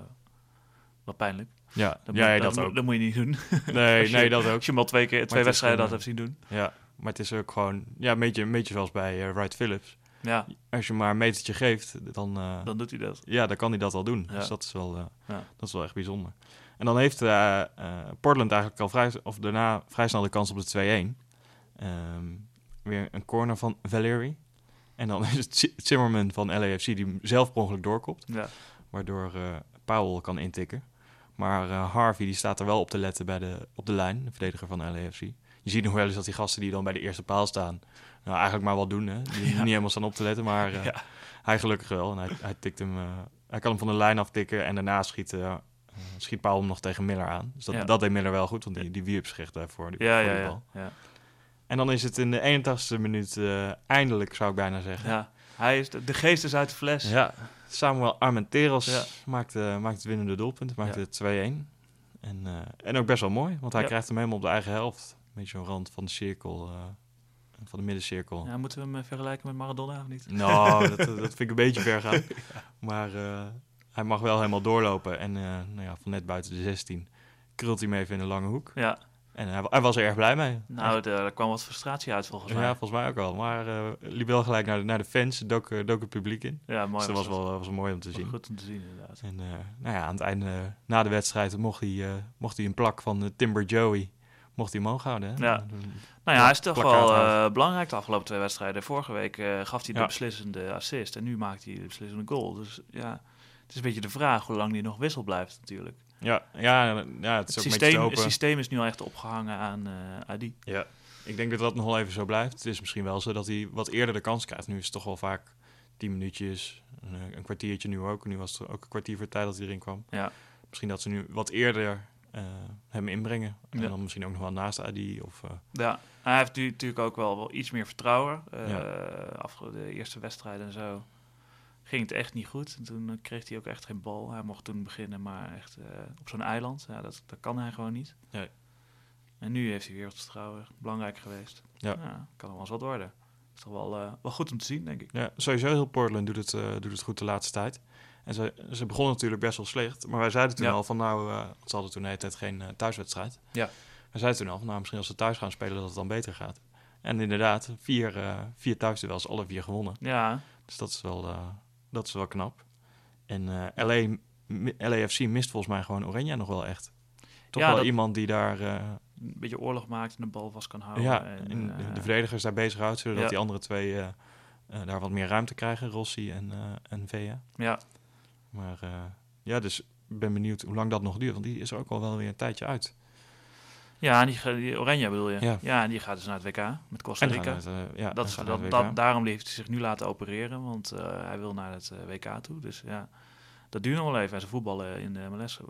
wel pijnlijk. Ja, Dat, ja, moet, dat, dat moet- ook. dat moet je niet doen. Nee, (laughs) je- nee, dat ook. Als je hem al twee, keer, twee wedstrijden dat hebt zien doen. Ja, maar het is ook gewoon ja, een, beetje, een beetje zoals bij Wright Phillips. Ja, Als je maar een metertje geeft, dan, eh, dan doet hij dat. ja, dan kan hij dat al doen. Ja. Dus dat is, wel, eh, Ja. dat is wel echt bijzonder. En dan heeft eh, Portland eigenlijk al vrij, of daarna vrij snel de kans op de 2-1. Ehm, weer een corner van Valeri. En dan (laughs) is het Zi- Zimmerman van LAFC die zelf per ongeluk doorkopt. Ja. Waardoor Powell kan intikken. Maar Harvey die staat er wel op te letten bij de, op de lijn, de verdediger van LAFC. Je ziet nog wel eens dat die gasten die dan bij de eerste paal staan... Nou, eigenlijk maar wat doen, hè. Die Ja. niet helemaal staan op te letten, maar Ja. hij gelukkig wel. En hij, hij, tikt hem, eh, hij kan hem van de lijn aftikken en daarna schiet, eh, schiet Powell hem nog tegen Miller aan. Dus dat, Ja. dat deed Miller wel goed, want die, die wierp zich echt daarvoor. Die, Ja, voor ja, die ja. bal. ja. En dan is het in de 81ste minuut eindelijk, zou ik bijna zeggen. Ja, hij is de, de geest is uit de fles. Ja, Samuel Armenteros maakt, maakt het winnende doelpunt, maakt het 2-1. En, en ook best wel mooi, want hij krijgt hem helemaal op de eigen helft. Een beetje zo'n rand van de cirkel. Eh, van de middencirkel. Ja, moeten we hem eh, vergelijken met Maradona of niet? Nou, (laughs) dat, dat vind ik een beetje ver gaan. Maar eh, hij mag wel helemaal doorlopen. En eh, nou ja, van net buiten de 16 krult hij me even in een lange hoek. Ja, En hij, hij was er erg blij mee. nou, de- er kwam wat frustratie uit volgens mij. ja, volgens mij ook wel. Maar eh liep wel gelijk naar de, naar de fans, dook, eh, dook het publiek in. Ja, mooi. dus dat was wel, was mooi om te was zien. goed om te zien inderdaad. En eh, nou ja, aan het einde, eh, na de wedstrijd, mocht hij, eh, mocht hij een plak van eh, Timber Joey mocht hij omhoog houden. Hè? Ja. Nou ja, hij is toch wel eh, belangrijk de afgelopen twee wedstrijden. Vorige week eh, gaf hij de Ja. beslissende assist en nu maakt hij de beslissende goal. Dus ja, het is een beetje de vraag hoe lang hij nog wissel blijft natuurlijk. Ja, ja, ja, het is Het ook systeem, te het systeem is nu al echt opgehangen aan eh Adi. Ja. Ik denk dat dat nog wel even zo blijft. Het is misschien wel zo dat hij wat eerder de kans krijgt. Nu is het toch wel vaak tien minuutjes, een, een kwartiertje nu ook. Nu was het ook een kwartier voor tijd dat hij erin kwam. Ja. Misschien dat ze nu wat eerder eh, hem inbrengen. En dan misschien ook nog wel naast Adi. Of, eh, Ja, hij heeft nu natuurlijk ook wel, wel iets meer vertrouwen. Eh Ja. afge- de eerste wedstrijden en zo ging het echt niet goed. En toen eh, kreeg hij ook echt geen bal. Hij mocht toen beginnen, maar echt eh, op zo'n eiland. Ja, dat, dat kan hij gewoon niet. Nee. En nu heeft hij weer wat vertrouwen. Belangrijk geweest. Ja. kan wel eens wat worden. is toch wel, eh, wel goed om te zien, denk ik. ja, sowieso heel Portland doet het, eh, doet het goed de laatste tijd. En ze, ze begonnen natuurlijk best wel slecht. Maar wij zeiden toen Ja. al van nou, want ze hadden toen de hele tijd geen eh, thuiswedstrijd. Ja. Wij zeiden toen al van nou, misschien als ze thuis gaan spelen dat het dan beter gaat. En inderdaad, vier, eh vier thuisduels, alle vier gewonnen. Ja, Dus dat is wel, dat is wel knap. En LA, LAFC mist volgens mij gewoon Oranje nog wel echt. Toch Ja, wel dat- iemand die daar een beetje oorlog maakt en de bal vast kan houden. ja, en, en eh, de verdedigers daar bezig houdt, zodat ja. die andere twee daar wat meer ruimte krijgen, Rossi en, en Vea. ja, Maar eh, ja, dus ik ben benieuwd hoe lang dat nog duurt, want die is er ook al wel weer een tijdje uit. ja, die, die Oranje bedoel je? Ja. Ja. en die gaat dus naar het WK met Costa Rica. het, eh, ja, dat is, dat, daarom heeft hij zich nu laten opereren, want eh, hij wil naar het WK toe. Dus ja, dat duurt nog wel even. En ze voetballen in de MLS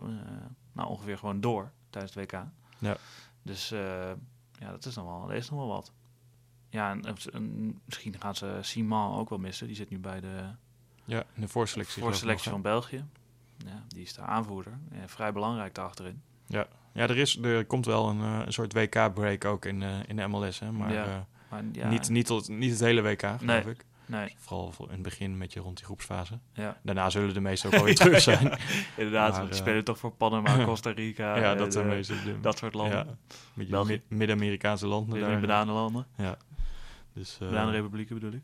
nou ongeveer gewoon door tijdens het WK. Ja. Dus ja, dat is nog wel, dat is nog wel wat. Ja, en, en misschien gaan ze Simon ook wel missen. Die zit nu bij de Ja, de voorselectie. voorselectie van België. Ja, die is de aanvoerder. Ja, vrij belangrijk daarachterin. hè. Ja, er, is, er komt wel een, eh, een soort WK-break ook in, eh, in de MLS, hè, maar Ja. eh, Maar ja, niet, niet, tot, niet het hele WK, geloof Nee. ik. nee, Vooral voor- in het begin met je rond die groepsfase. ja. Daarna zullen de meesten ook alweer terug (laughs) zijn. (laughs) Inderdaad, Maar, we spelen toch voor Panama, (laughs) Costa Rica. ja, dat de, dat soort landen. Ja, Midden-Amerikaanse landen. Weer in bananenlanden. Ja. Dus, Bananenrepublieken bedoel ik.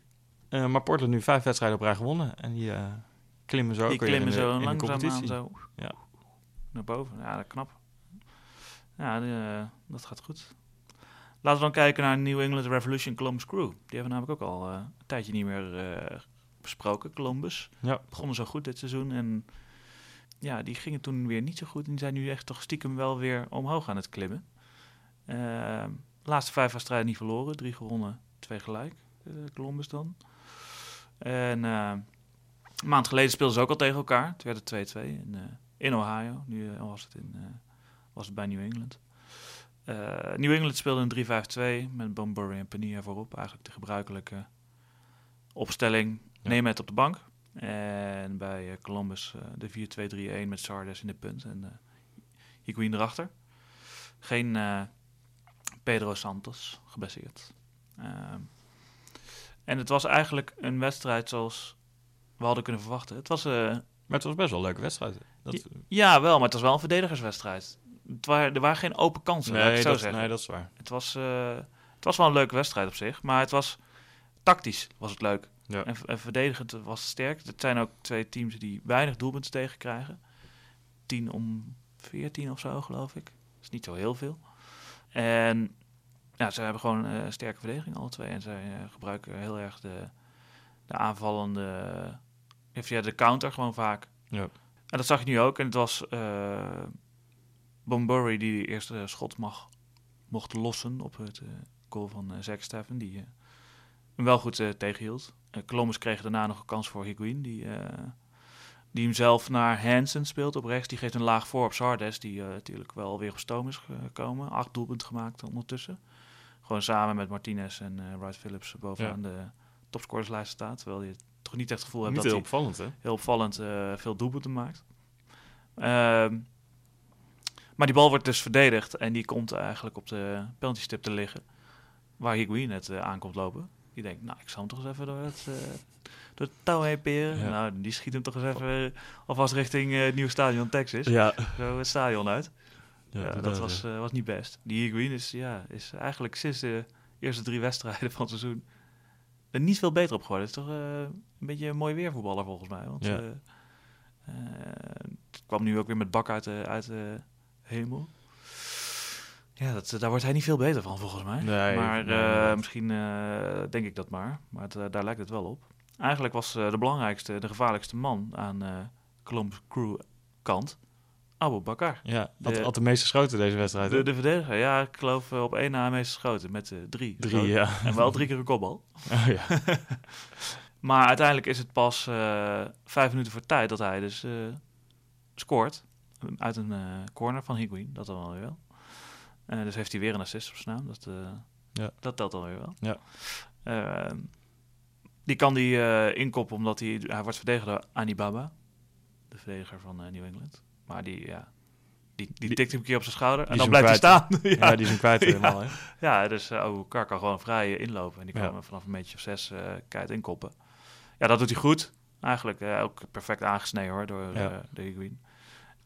Eh, maar Portland nu vijf wedstrijden op rij gewonnen. En die eh, klimmen zo Die ook weer klimmen in de, zo de langzaam aan zo Ja. naar boven. Ja, dat knap. Ja, eh, dat gaat goed. Laten we dan kijken naar New England Revolution Columbus Crew. Die hebben we namelijk ook al een tijdje niet meer besproken. Columbus Ja. begonnen zo goed dit seizoen. En ja, die gingen toen weer niet zo goed. En die zijn nu echt toch stiekem wel weer omhoog aan het klimmen. De laatste vijf wedstrijden niet verloren. Drie gewonnen, twee gelijk. Columbus dan. En eh, een maand geleden speelden ze ook al tegen elkaar. Het werd het 2-2 in, eh, in Ohio. Nu eh, was, het in, was het bij New England. Eh, New England speelde een 3-5-2 met Bombury en Pania voorop. Eigenlijk de gebruikelijke opstelling. Ja. Neem het op de bank. En bij Columbus de 4-2-3-1 met Sardes in de punt en uh, Higuain erachter. Geen Pedro Santos gebaseerd. En het was eigenlijk een wedstrijd zoals we hadden kunnen verwachten. Het was, eh, Maar het was best wel een leuke wedstrijd. Dat, ja, wel, maar het was wel een verdedigerswedstrijd. Het waren, er waren geen open kansen, ik nee, het zo dat, nee, dat is waar. Het, was, eh, het was wel een leuke wedstrijd op zich, maar het was tactisch was het leuk. Ja. En, en verdedigend was sterk. Het zijn ook twee teams die weinig doelpunten tegenkrijgen. 10 om 14 of zo, geloof ik. Dat is niet zo heel veel. En ja, ze hebben gewoon een sterke verdediging, alle twee. En zij eh, gebruiken heel erg de, de aanvallende... Of ja, de counter gewoon vaak. Ja. En dat zag je nu ook. En het was uh, Bombury die de eerste schot mag, mocht lossen op het uh, goal van uh, Zack Steffen. Die uh, hem wel goed tegenhield. Columbus kreeg daarna nog een kans voor Higuain. Die, die hem zelf naar Hansen speelt op rechts. Die geeft een laag voor op Sardes. Die natuurlijk wel weer op stoom is gekomen. Acht doelpunten gemaakt ondertussen. Gewoon samen met Martinez en Wright Phillips bovenaan ja. de topscorerslijst staat. Terwijl je toch niet echt het gevoel hebt niet dat heel hij opvallend, hè? heel opvallend uh, veel doelpunten maakt. Uh, maar die bal wordt dus verdedigd en die komt eigenlijk op de penaltystip te liggen. waar Higuain net uh, aankomt lopen. Die denkt, nou, ik zal hem toch eens even door het, uh, door het touw heen peren. Ja. Nou, die schiet hem toch eens even uh, alvast richting het nieuwe stadion Texas. Ja. Zo het stadion uit. Ja, Ja, dat was, eh, was niet best. Die Higuain is, ja, is eigenlijk sinds de eerste drie (laughs) wedstrijden van het seizoen er niet veel beter op geworden. Het is toch eh, een beetje een mooi weervoetballer volgens mij. Want Ja. eh, eh, het kwam nu ook weer met bak uit de, uit de hemel. Ja, dat, daar wordt hij niet veel beter van volgens mij. Nee, maar nee, eh, misschien eh, denk ik dat maar. Maar het, eh, daar lijkt het wel op. Eigenlijk was eh, de belangrijkste, de gevaarlijkste man aan eh Columbus Crew kant Abu Bakar. Ja, had, De- had de meeste schoten deze wedstrijd. De, de verdediger, ja, ik geloof eh, op één na meest geschoten met eh, drie. Drie, ja. En wel drie keer een kopbal. (laughs) Oh, ja. (laughs) Maar uiteindelijk is het pas eh, vijf minuten voor tijd dat hij dus scoort. Uit een corner van Higuain, dat dan wel weer wel. Dus heeft hij weer een assist op zijn naam. Dat, Ja. dat telt dan weer wel. Ja. Eh, die kan die inkoppen omdat hij, hij wordt verdedigd door Anibaba. De verdediger van New England. Maar die, ja, die, die, Die- tikt hem een keer op zijn schouder en die dan blijft hij staan. (laughs) ja, die is hem kwijt helemaal. Hè? Ja, dus uh, Kar kan gewoon vrij eh, inlopen. En die kan Ja. hem vanaf een meter of zes eh keihard inkoppen. Ja, dat doet hij goed. Eigenlijk eh, ook perfect aangesneden hoor, door Ja. eh, de Higuain.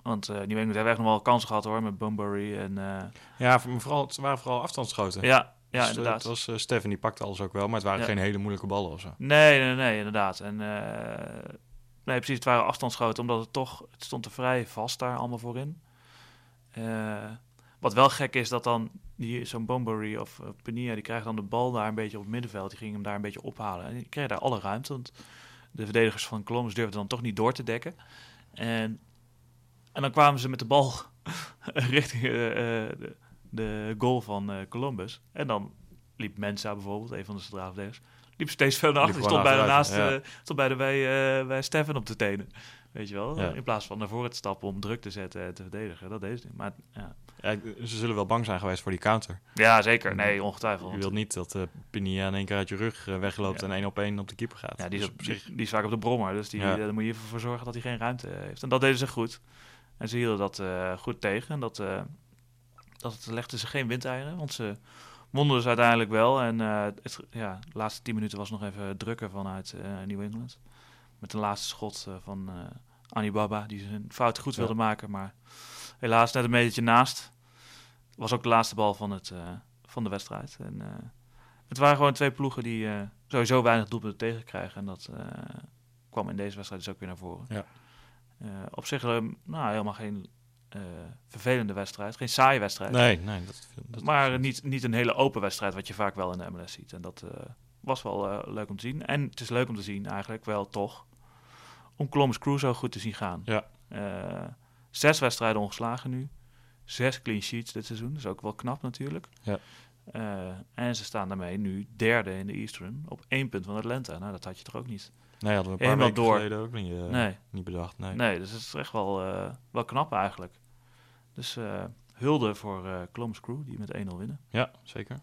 Want eh New England heeft echt nog wel kansen gehad hoor, met Bunbury en... eh, Ja, vooral, het waren vooral afstandsschoten. ja, ja, Dus, eh, inderdaad. Het was, eh, Stefan die pakte alles ook wel, maar het waren Ja. geen hele moeilijke ballen of zo. Nee, nee, nee, inderdaad. En, eh, nee, precies, het waren afstandsschoten, omdat het toch... Het stond er vrij vast daar allemaal voorin. Eh, wat wel gek is, dat dan zo'n Bunbury of uh, die krijgen dan de bal daar een beetje op het middenveld. Die gingen hem daar een beetje ophalen. En die kregen daar alle ruimte, want de verdedigers van Columbus durfden dan toch niet door te dekken. En, en dan kwamen ze met de bal (laughs) richting eh, de, goal van Columbus. En dan liep Mensa bijvoorbeeld, een van de centrale verdedigers... liep steeds verder Liep achter. Stond bijna naast, achteruit, eh, stond bijna bij, eh, bij Stefan op de tenen. Weet je wel? Ja. In plaats van naar voren te stappen om druk te zetten en te verdedigen. Dat deed ze niet. Maar ja, Ja, ze zullen wel bang zijn geweest voor die counter. ja zeker. Nee, ongetwijfeld. Je wilt niet dat eh Pinia in één keer uit je rug wegloopt Ja. en één op één op de keeper gaat. Ja, die is, Dus op, op die, die is vaak op de brommer. Dus die, Ja. daar moet je even voor zorgen dat hij geen ruimte heeft. En dat deden ze goed. En ze hielden dat goed tegen. En dat, eh dat legden ze geen windeieren. Want ze wonnen dus uiteindelijk wel. En eh, het, ja, de laatste tien minuten was nog even drukken vanuit eh, New England. Met een laatste schot eh, van Anibaba. Die zijn fout goed Ja. wilde maken. Maar helaas net een metertje naast. Was ook de laatste bal van, het, van de wedstrijd. En het waren gewoon twee ploegen die sowieso weinig doelpunten tegenkrijgen. En dat kwam in deze wedstrijd dus ook weer naar voren. Ja. Op zich nou, helemaal geen eh, vervelende wedstrijd. Geen saaie wedstrijd. Nee, nee. Dat, dat maar niet, niet een hele open wedstrijd, wat je vaak wel in de MLS ziet. En dat eh, was wel eh, leuk om te zien. En het is leuk om te zien eigenlijk wel toch, om Columbus Crew zo goed te zien gaan. Ja. Zes wedstrijden ongeslagen nu. Zes clean sheets dit seizoen. Dat is ook wel knap natuurlijk. Ja. En ze staan daarmee nu derde in de Eastern. Op één punt van Atlanta. Nou, dat had je toch ook niet? Nee, hadden we een paar Helemaal weken door. geleden ook niet, nee. niet bedacht. Nee. Nee, dus het is echt wel, wel knap eigenlijk. Dus eh, hulde voor eh Columbus Crew, die met 1-0 winnen. Ja, zeker.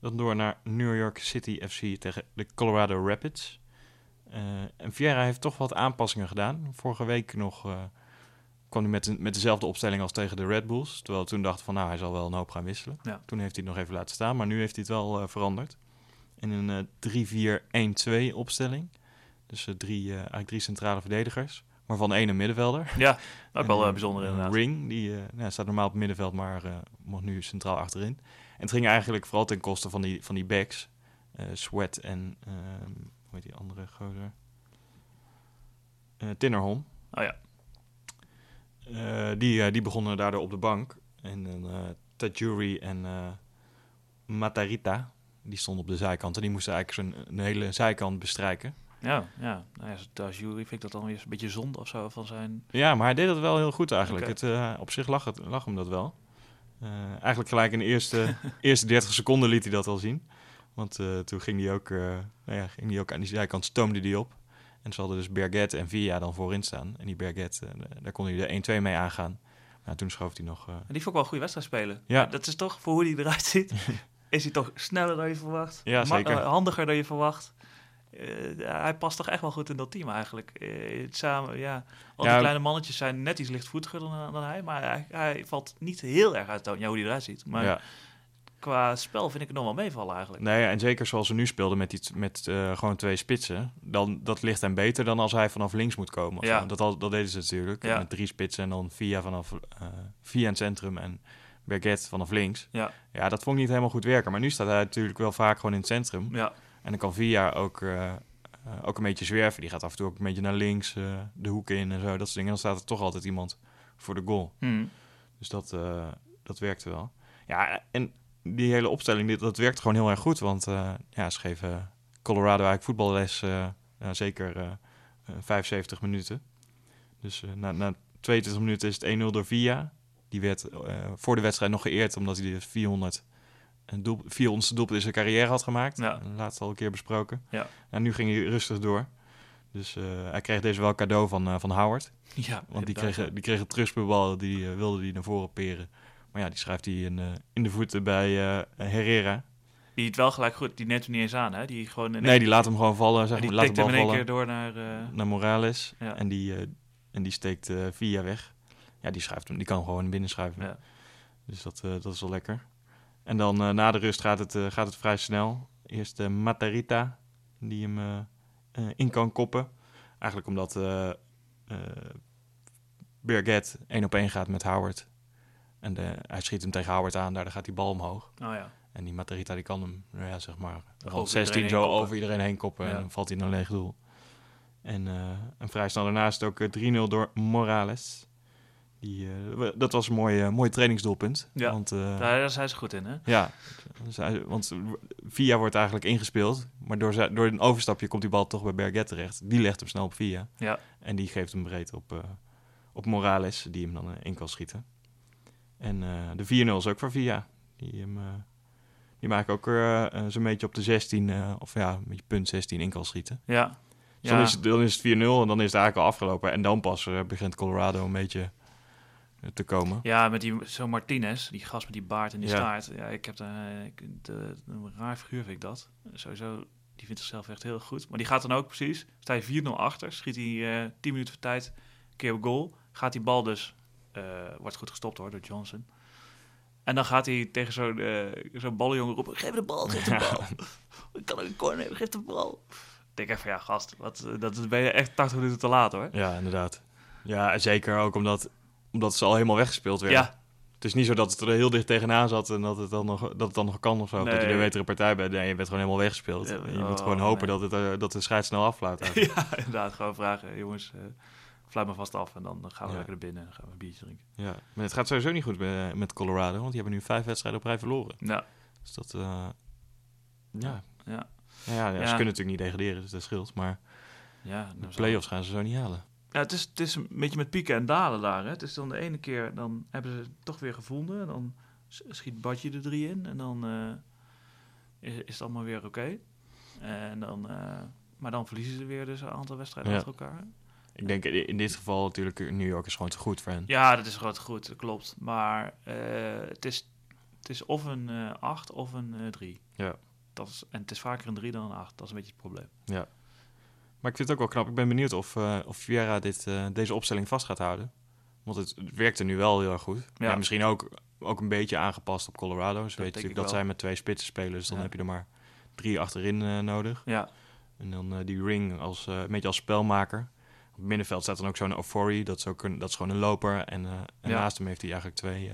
Dan door naar New York City FC tegen de Colorado Rapids. Eh, en Vieira heeft toch wat aanpassingen gedaan. Vorige week nog kwam hij met, een- met dezelfde opstelling als tegen de Red Bulls. Terwijl toen dachten van nou, hij zal wel een hoop gaan wisselen. Ja. Toen heeft hij het nog even laten staan, maar nu heeft hij het wel veranderd. In een eh 3-4-1-2 opstelling. Dus drie, eigenlijk drie centrale verdedigers, waarvan één een middenvelder. Ja, ook (laughs) wel eh, bijzonder inderdaad. Ring, die eh, nou, staat normaal op het middenveld, maar eh mocht nu centraal achterin. En het ging eigenlijk vooral ten koste van die, van die backs. Sweat en, ehm, hoe heet die andere gozer? Tinnerholm. Oh ja, die, die begonnen daardoor op de bank. En dan Tajuri en Matarita, die stonden op de zijkant. En die moesten eigenlijk zo'n hele zijkant bestrijken. Ja, ja. Nou ja, als jury vind ik dat dan weer een beetje zonde of zo van zijn... Ja, maar hij deed dat wel heel goed eigenlijk. Het, eh, op zich lag, het, lag hem dat wel. Eh, eigenlijk gelijk in de eerste, (laughs) eerste 30 seconden liet hij dat al zien. Want eh, toen ging hij, ook, nou ja, ging hij ook aan die zijkant, stoomde hij op. En ze hadden dus Berget en Villa dan voorin staan. En die Berget, daar kon hij de 1-2 mee aangaan. Maar toen schoof hij nog... En die vond ik wel een goede wedstrijd spelen. Ja. Dat is toch, voor hoe hij eruit ziet, (laughs) is hij toch sneller dan je verwacht. Ja, zeker. handiger dan je verwacht. Eh, hij past toch echt wel goed in dat team eigenlijk. Eh, het samen, ja. Al die Ja. kleine mannetjes zijn net iets lichtvoetiger dan, dan hij. Maar hij, hij valt niet heel erg uit. Ja, hoe hij eruit ziet. Maar ja. qua spel vind ik het nog wel meevallen eigenlijk. Nee, en zeker zoals ze nu speelden met, die, met eh, gewoon twee spitsen. Dan, dat ligt hem beter dan als hij vanaf links moet komen. Ja. Dat, dat deden ze natuurlijk. Ja. Met drie spitsen en dan via vanaf eh, via het centrum en Berget vanaf links. Ja. ja, dat vond ik niet helemaal goed werken. Maar nu staat hij natuurlijk wel vaak gewoon in het centrum. Ja, En dan kan Via ook, eh, eh, ook een beetje zwerven. Die gaat af en toe ook een beetje naar links, eh, de hoeken in en zo. Dat soort dingen. Dan staat er toch altijd iemand voor de goal. Hm. Dus dat, eh, dat werkte wel. Ja, en die hele opstelling, dit, dat werkt gewoon heel erg goed. Want ja, ze geven Colorado eigenlijk voetballes, zeker eh, eh, 75 minuten. Dus na, na 22 minuten is het 1-0 door Via. Die werd voor de wedstrijd nog geëerd omdat hij de 400 een doel, 400ste doelpunt in zijn carrière had gemaakt. Ja. Laatst al een keer besproken. Ja. En nu ging hij rustig door. Dus eh, hij kreeg deze wel cadeau van, eh, van Howard. ja Want die kreeg, die kreeg een terugbal, die eh, wilde die naar voren peren. Maar ja, die schrijft hij in, in de voeten bij Herrera. Die het wel gelijk goed, die net niet eens aan, hè? Die gewoon Nee, die laat hem gewoon vallen, zeg die. Laat de hem in één vallen keer door naar... naar Morales. Ja. En, die, en die steekt via weg. Ja, die, schrijft hem, die kan gewoon binnen schuiven. Ja. Dus dat, dat is wel lekker. En dan eh, na de rust gaat het, eh, gaat het vrij snel. Eerst uh, Matarita, die hem eh, eh, in kan koppen. Eigenlijk omdat eh eh, Birget één op één gaat met Howard. En de, hij schiet hem tegen Howard aan, daardoor gaat die bal omhoog. oh ja. En die Matarita die kan hem, nou ja, zeg maar, rond Over 16 iedereen zo koppen. over iedereen heen koppen. Ja. En dan valt hij in een leeg doel. En, eh, en vrij snel daarna is het ook eh, 3-0 door Morales. Die, eh, dat was een mooi, eh, mooi trainingsdoelpunt. Ja. Want, eh, Daar, zijn ze goed in, hè? ja, dus want Via wordt eigenlijk ingespeeld. Maar door, door een overstapje komt die bal toch bij Berget terecht. Die legt hem snel op Via. Ja. En die geeft hem breed op, op Morales, die hem dan in kan schieten. En de 4-0 is ook voor Via. Die, hem, die maakt ook zo'n beetje op de 16, eh, of ja, een beetje punt 16 in kan schieten. Ja. Dus ja. dan, is het, dan is het 4-0 en dan is het eigenlijk al afgelopen. En dan pas begint Colorado een beetje te komen. Ja, met die zo'n Martinez, die gast met die baard en die Ja. staart. Ja, ik heb daar ik, de, een raar figuur vind ik dat. Sowieso, die vindt zichzelf echt heel goed. Maar die gaat dan ook precies, sta je 4-0 achter, schiet hij eh 10 minuten voor tijd, een keer op goal. Gaat die bal dus, eh, wordt goed gestopt hoor, door Johnson. En dan gaat hij tegen zo'n eh zo'n ballenjongen roepen, geef de bal, geef de (laughs) bal. Ik kan ook een corner hebben, geef de bal. Ik denk even, ja gast, wat, eh, dat ben je echt 80 minuten te laat hoor. Ja, inderdaad. Ja, zeker ook omdat, omdat ze al helemaal weggespeeld werden. Ja, Het is niet zo dat het er heel dicht tegenaan zat en dat het dan nog, dat het dan nog kan of zo. Dat je de betere partij bent. Nee, je bent gewoon helemaal weggespeeld. Ja, je moet oh, gewoon hopen nee. dat, het, eh, dat de scheids snel aflaat. (laughs) eigenlijk. ja, inderdaad. Gewoon vragen, jongens, eh fluit me vast af en dan gaan we Ja. lekker naar binnen en gaan we een biertje drinken. ja. Maar het gaat sowieso niet goed met, met Colorado, want die hebben nu vijf wedstrijden op rij verloren. Ja, Dus dat, eh, ja. ja, Ja, ja, Ja. ze kunnen natuurlijk niet degraderen, dus dat scheelt. Maar ja. de dan zal- play-offs gaan ze zo niet halen. Ja, het is, het is een beetje met pieken en dalen daar. Hè. Het is dan de ene keer, dan hebben ze het toch weer gevonden. En dan schiet Badje er drie in. En dan eh, is, is het allemaal weer oké. En dan, eh, maar dan verliezen ze weer dus een aantal wedstrijden Ja. achter elkaar. Ik denk in dit geval natuurlijk, New York is gewoon te goed voor hen. Ja, dat is gewoon goed, dat klopt. Maar eh, het, is, het is of een eh 8 of een eh 3. Ja. Dat is, en het is vaker een 3 dan een 8. Dat is een beetje het probleem. Maar ik vind het ook wel knap. Ik ben benieuwd of, eh of Vieira dit, eh, deze opstelling vast gaat houden. Want het, het werkte nu wel heel erg goed. Ja. Ja. misschien ook, ook een beetje aangepast op Colorado. Ze weten natuurlijk dat wel. zij met twee spitsen spelen. Dus dan Ja. heb je er maar drie achterin eh, nodig. Ja, En dan die ring als, een beetje als spelmaker. Op het middenveld staat dan ook zo'n Ofori. Dat is, ook een, dat is gewoon een loper. En, en Ja. naast hem heeft hij eigenlijk twee,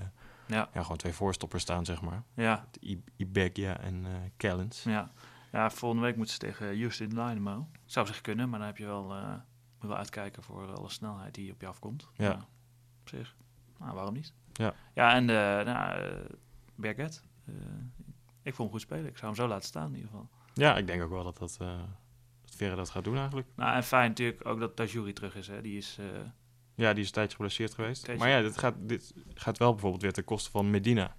ja, ja, gewoon twee voorstoppers staan, zeg maar. ja, Ibegia en Callens. ja. Ja, volgende week moeten ze tegen Houston Dynamo. Zou zich kunnen, maar dan heb je wel, eh, moet wel uitkijken voor alle snelheid die op je afkomt. Ja. Maar op zich, nou, waarom niet? Ja. Ja, en de, nou, eh, Berget. eh, ik vond hem goed spelen. Ik zou hem zo laten staan in ieder geval. Ja, ik denk ook wel dat, dat, eh dat dat gaat doen eigenlijk. Nou, en fijn natuurlijk ook dat Tajuri terug is. Hè. Die is... eh, Ja, die is een tijdje geblesseerd geweest. Tijdje. Maar ja, dit gaat, dit gaat wel bijvoorbeeld weer ten koste van Medina.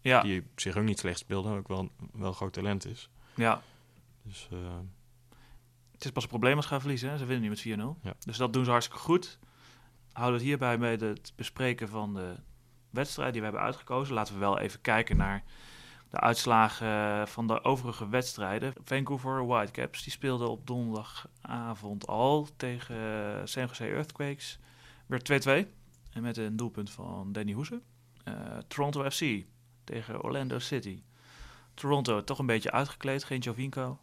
ja, Die op zich ook niet slecht speelde, ook wel, wel groot talent is. ja, Dus eh, Het is pas een probleem als ze gaan verliezen. Hè? Ze winnen nu met 4-0. Ja. Dus dat doen ze hartstikke goed. Houden we het hierbij bij het bespreken van de wedstrijd die we hebben uitgekozen. Laten we wel even kijken naar de uitslagen van de overige wedstrijden. Vancouver Whitecaps die speelden op donderdagavond al tegen eh, San Jose Earthquakes. Werd 2-2. En met een doelpunt van Danny Hoese. Eh, Toronto FC tegen Orlando City. Toronto toch een beetje uitgekleed, geen Jovinko.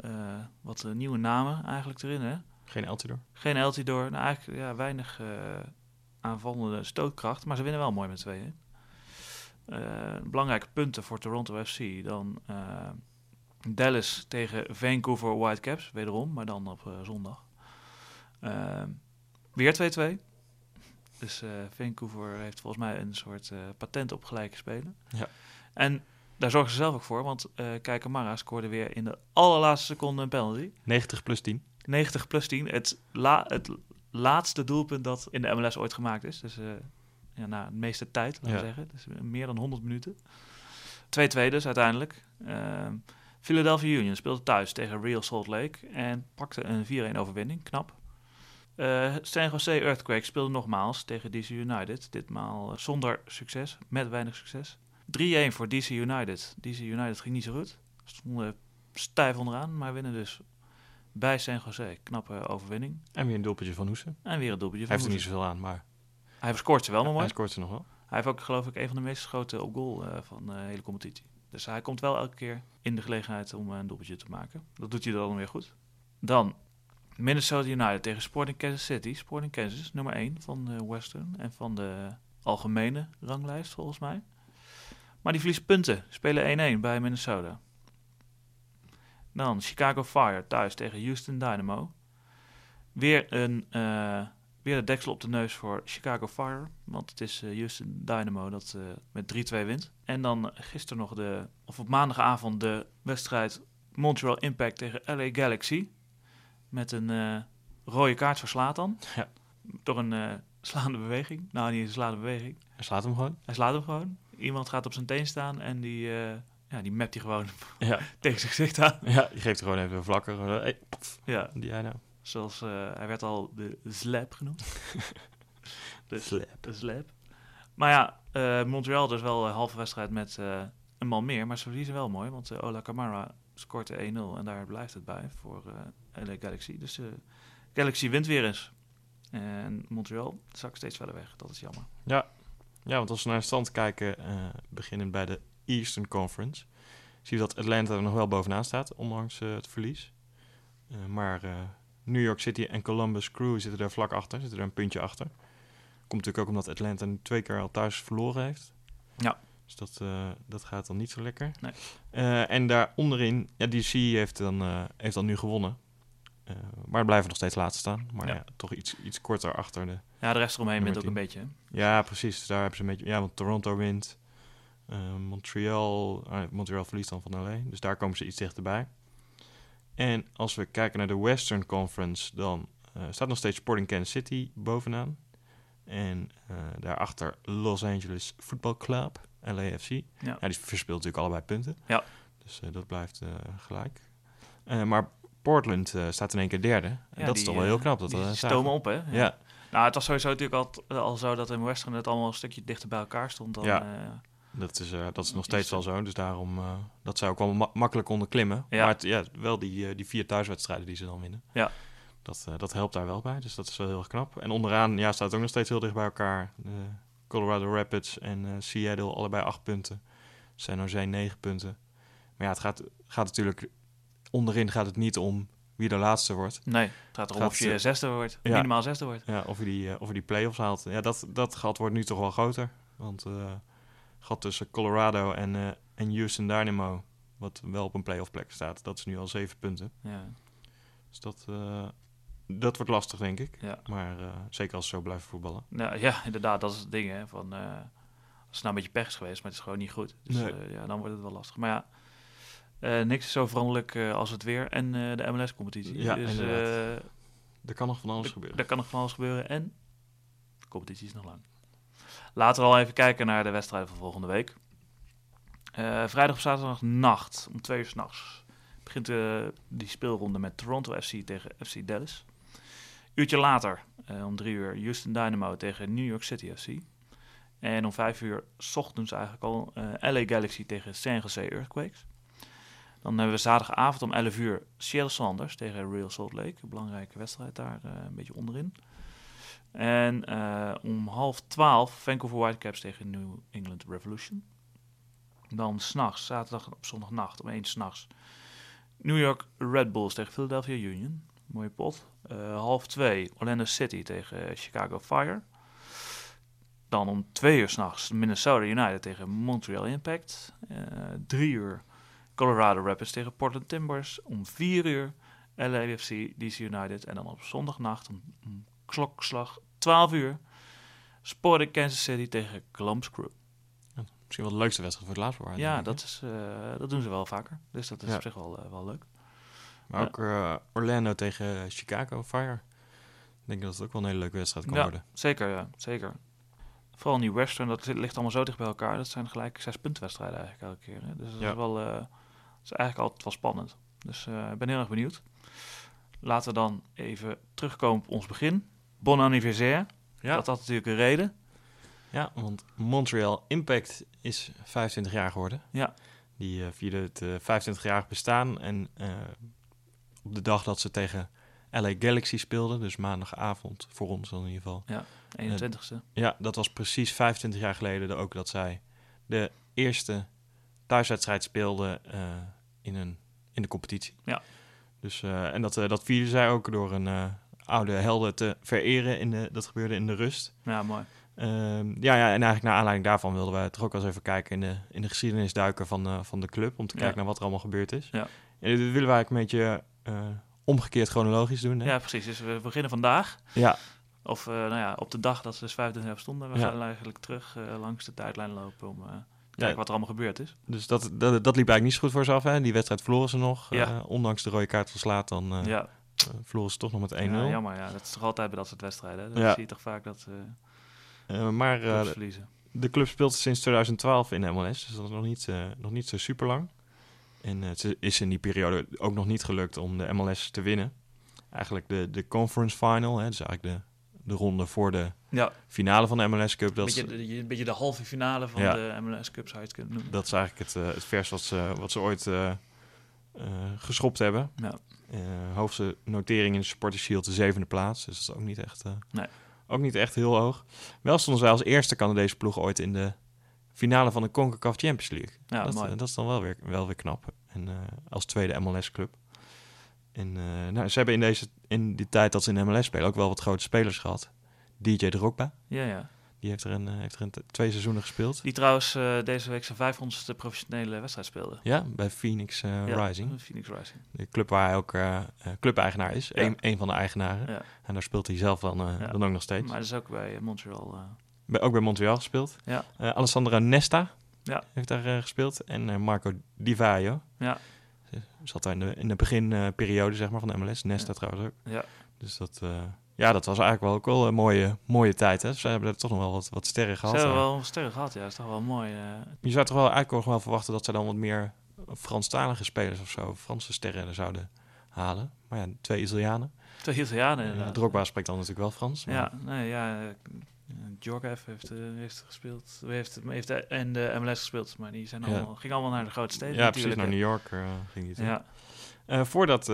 Eh, wat eh, nieuwe namen eigenlijk erin, hè? Geen Altidor. Geen Eltidoor. Nou, eigenlijk ja, weinig eh, aanvallende stootkracht. Maar ze winnen wel mooi met tweeën. Belangrijke punten voor Toronto FC. Dan Dallas tegen Vancouver Whitecaps. Wederom, maar dan op zondag. Weer 2-2. Dus Vancouver heeft volgens mij een soort patent op gelijke spelen. Ja. En daar zorgen ze zelf ook voor. Want eh Kijkamara scoorde weer in de allerlaatste seconde een penalty. 90 plus 10. 90 plus 10. Het, la, het laatste doelpunt dat in de MLS ooit gemaakt is. Dus eh, ja, na de meeste tijd, laten we Ja. zeggen. Dus meer dan 100 minuten. 2-2 dus uiteindelijk. Ehm, Philadelphia Union speelde thuis tegen Real Salt Lake en pakte een 4-1 overwinning. Knap. Eh, San Jose Earthquake speelde nogmaals tegen DC United. Ditmaal eh, zonder succes, met weinig succes. 3-1 voor DC United. DC United ging niet zo goed. Stonden stijf onderaan, maar winnen dus bij San Jose. Knappe overwinning. En weer een doelpuntje van Hoesen. En weer een doelpuntje Hij van heeft er niet zoveel aan, maar Hij scoort ze wel nog hij mooi. scoort ze nog wel. Hij heeft ook geloof ik een van de meest geschoten op goal eh, van de hele competitie. Dus hij komt wel elke keer in de gelegenheid om eh, een doelpuntje te maken. Dat doet hij dan weer goed. Dan Minnesota United tegen Sporting Kansas City. Sporting Kansas, nummer 1 van de Western en van de algemene ranglijst volgens mij. Maar die verliest punten. Spelen 1-1 bij Minnesota. Dan Chicago Fire thuis tegen Houston Dynamo. Weer, een, eh, weer de deksel op de neus voor Chicago Fire. Want het is eh, Houston Dynamo dat eh, met 3-2 wint. En dan gisteren nog de, of op maandagavond de wedstrijd Montreal Impact tegen LA Galaxy. Met een rode kaart voor Slatan. Ja. Door een slaande beweging. Nou, niet een slaande beweging. Hij slaat hem gewoon. Hij slaat hem gewoon. Iemand gaat op zijn teen staan en die, eh ja, die mapt hij gewoon Ja. (laughs) tegen zijn gezicht aan. ja, je geeft er gewoon even een vlakker. Hey, Ja, die jij nou. zoals eh, hij werd al de slap genoemd. (laughs) de, Slap. de slap. Maar ja, eh, Montreal dus wel een halve wedstrijd met eh, een man meer. Maar ze verliezen wel mooi, want eh, Ola Kamara scoort de 1-0 en daar blijft het bij voor eh LA Galaxy. Dus eh Galaxy wint weer eens. En Montreal zakt steeds verder weg. Dat is jammer. Ja, want als we naar de stand kijken, eh beginnen bij de Eastern Conference, zie je dat Atlanta er nog wel bovenaan staat, ondanks eh, het verlies. Eh, maar New York City en Columbus Crew zitten daar vlak achter, zitten er een puntje achter. Komt natuurlijk ook omdat Atlanta nu twee keer al thuis verloren heeft. Ja. Dus dat, dat gaat dan niet zo lekker. Nee. En daar onderin, ja, DC heeft dan, heeft dan nu gewonnen. Eh, maar blijven nog steeds laatst staan. Maar Ja. ja. toch iets, iets korter achter de, Ja, de rest eromheen wint ook een 10. beetje. hè? ja, precies. Daar hebben ze een beetje... Ja, want Toronto wint. Eh, Montreal... ah, Montreal verliest dan van LA. Dus daar komen ze iets dichterbij. En als we kijken naar de Western Conference... dan eh, staat nog steeds Sporting Kansas City bovenaan. En daarachter Los Angeles Football Club, LAFC. Ja. Ja, die verspeelt natuurlijk allebei punten. Ja. Dus dat blijft gelijk. Maar Portland eh, staat in één keer derde. En Ja, dat is die, toch wel eh, heel knap. Dat die dat stomen op, hè? Ja. Nou, het was sowieso natuurlijk al, al zo dat in Western het allemaal een stukje dichter bij elkaar stond dan... Ja. eh, Dat is, eh, dat is nog Is steeds wel zo. Dus daarom, eh, dat zou ook wel ma- makkelijk onderklimmen. Ja. Maar het, ja, wel die, eh, die vier thuiswedstrijden die ze dan winnen. Ja. Dat, eh, dat helpt daar wel bij. Dus dat is wel heel erg knap. En onderaan ja, staat ook nog steeds heel dicht bij elkaar. Eh, Colorado Rapids en eh, Seattle allebei acht punten. San Jose negen punten. Maar ja, het gaat, gaat natuurlijk... Onderin gaat het niet om wie de laatste wordt. Nee, het gaat erom Gaat of je het- zesde wordt. Ja. Minimaal zesde wordt. Ja, of je die, eh, of je die play-offs haalt. Ja, dat, dat gat wordt nu toch wel groter. Want eh gat tussen Colorado en, eh, en Houston Dynamo, wat wel op een play-off plek staat, dat is nu al zeven punten. Ja. Dus dat, eh, dat wordt lastig, denk ik. Ja. Maar eh, zeker als ze zo blijven voetballen. Nou, ja, inderdaad, dat is het ding. Hè, van, eh, als het nou een beetje pech is geweest, maar het is gewoon niet goed. Dus Nee. eh, ja, dan wordt het wel lastig. Maar ja, eh, niks is zo veranderlijk eh, als het weer en eh, de MLS-competitie. Ja, dus eh, Er kan nog van alles gebeuren. er kan nog van alles gebeuren en de competitie is nog lang. Laten we al even kijken naar de wedstrijden van volgende week. Eh, vrijdag op zaterdag nacht, om twee uur s'nachts, begint eh, die speelronde met Toronto FC tegen FC Dallas. Uurtje later, eh, om drie uur, Houston Dynamo tegen New York City FC. En om vijf uur, s ochtends eigenlijk al, eh, LA Galaxy tegen San Jose Earthquakes. Dan hebben we zaterdagavond om 11 uur Seattle Sounders tegen Real Salt Lake. Een belangrijke wedstrijd daar, eh, een beetje onderin. En eh, om half twaalf Vancouver Whitecaps tegen New England Revolution. Dan s'nachts, zaterdag op zondagnacht om 1 s'nachts. New York Red Bulls tegen Philadelphia Union. Mooie pot. Uh, half 2 Orlando City tegen Chicago Fire. Dan om 2 uur s'nachts Minnesota United tegen Montreal Impact. 3 uur Colorado Rapids tegen Portland Timbers. Om 4 uur LAFC DC United. En dan op zondagnacht om, om klokslag 12 uur Sporting Kansas City tegen Columbus Crew. Ja, misschien wel de leukste wedstrijd voor het laatste waar. Ja, dat, is, uh, dat doen ze wel vaker. Dus dat is ja. op zich wel, uh, wel leuk. Maar ook uh, Orlando tegen Chicago Fire. Ik denk dat het ook wel een hele leuke wedstrijd kan ja, worden. Zeker, ja, zeker. Vooral New Western, dat ligt allemaal zo dicht bij elkaar. Dat zijn gelijk zes puntenwedstrijden eigenlijk elke keer. Hè? Dus dat, ja. is wel, is eigenlijk altijd wel spannend. Dus ik ben heel erg benieuwd. Laten we dan even terugkomen op ons begin. Bon anniversaire. Ja. Dat had natuurlijk een reden. Ja, want Montreal Impact is 25 jaar geworden. Ja. Die uh, vierde het uh, 25-jarig bestaan. En op de dag dat ze tegen LA Galaxy speelden, dus maandagavond voor ons dan in ieder geval. Ja, 21ste. ja, dat was precies 25 jaar geleden ook dat zij de eerste thuiswedstrijd speelden in, een, in de competitie. Ja. Dus, en dat, dat vierden zij ook door een oude helden te vereren. In de, dat gebeurde in de rust. Ja, mooi. Um, ja, ja, en eigenlijk naar aanleiding daarvan wilden wij toch ook wel eens even kijken in de, in de geschiedenis duiken van, uh, van de club. Om te kijken ja. naar wat er allemaal gebeurd is. Ja. En dit willen wij eigenlijk een beetje uh, omgekeerd chronologisch doen. Hè? Ja, precies. Dus we beginnen vandaag. Ja. Of uh, nou ja, op de dag dat ze dus 25 jaar stonden. We ja. gaan eigenlijk terug langs de tijdlijn lopen om kijken ja. wat er allemaal gebeurd is. Dus dat, dat, dat liep eigenlijk niet zo goed voor ze af. Hè? Die wedstrijd verloren ze nog. Ja. ondanks de rode kaart van Slatan. ja. Uh, verloren ze toch nog met 1-0. Ja, jammer, ja. Dat is toch altijd bij dat soort wedstrijden. Dan ja. zie je toch vaak dat uh, uh, maar verliezen. de club speelt sinds 2012 in de MLS, dus dat is nog niet, nog niet zo super lang. En het is in die periode ook nog niet gelukt om de MLS te winnen. Eigenlijk de, de conference final, hè, dus eigenlijk de, de ronde voor de ja. finale van de MLS Cup. Dat beetje, de, een beetje de halve finale van ja. de MLS Cup zou je het kunnen noemen. Dat is eigenlijk het, het vers wat ze, wat ze ooit geschopt hebben. Ja. Uh, hoogste notering in de Supporter Shield de zevende plaats. Dus dat is ook niet echt, uh, nee. ook niet echt heel hoog. Wel stonden zij als eerste Canadese ploeg ooit in de finale van de CONCACAF Champions League. Ja, dat, dat is dan wel weer, wel weer knap. En uh, als tweede MLS-club. En nou, ze hebben in, deze, in die tijd dat ze in de MLS spelen ook wel wat grote spelers gehad. DJ Drogba. Ja, ja. Die heeft er, een, heeft er een twee seizoenen gespeeld. Die trouwens uh, deze week zijn 500ste professionele wedstrijd speelde. Ja, bij Phoenix uh, ja, Rising. Phoenix Rising. De club waar hij ook uh, clubeigenaar is. Ja. Eén een van de eigenaren. Ja. En daar speelt hij zelf dan, dan ook nog steeds. Maar dat is ook bij Montreal. eh, Bij- ook bij Montreal gespeeld. Ja. Eh, Alessandra Nesta Ja. heeft daar eh, gespeeld. En eh, Marco Di Vaio. Ja. Zat daar in de, in de beginperiode zeg maar, van de MLS. Nesta Ja. trouwens ook. ja. Dus dat, eh, ja, dat was eigenlijk wel ook wel een mooie, mooie tijd. Hè? Ze hebben er toch nog wel wat, wat sterren Ze gehad. hebben daar. wel sterren gehad, ja. Dat is toch wel mooi. eh. Je zou toch wel eigenlijk ook wel verwachten dat ze dan wat meer Franstalige spelers of zo, Franse sterren er zouden halen. Maar ja, twee Italianen. Twee Italianen Uh, inderdaad. Drogba spreekt dan natuurlijk wel Frans. maar- Ja, nee, ja. Djorkaeff heeft, eh, heeft gespeeld. Heeft, heeft en de MLS gespeeld, maar die zijn Ja. allemaal, gingen allemaal naar de grote steden. ja, precies, natuurlijk, naar hè. New York eh, ging hij toen. Ja, Eh, voordat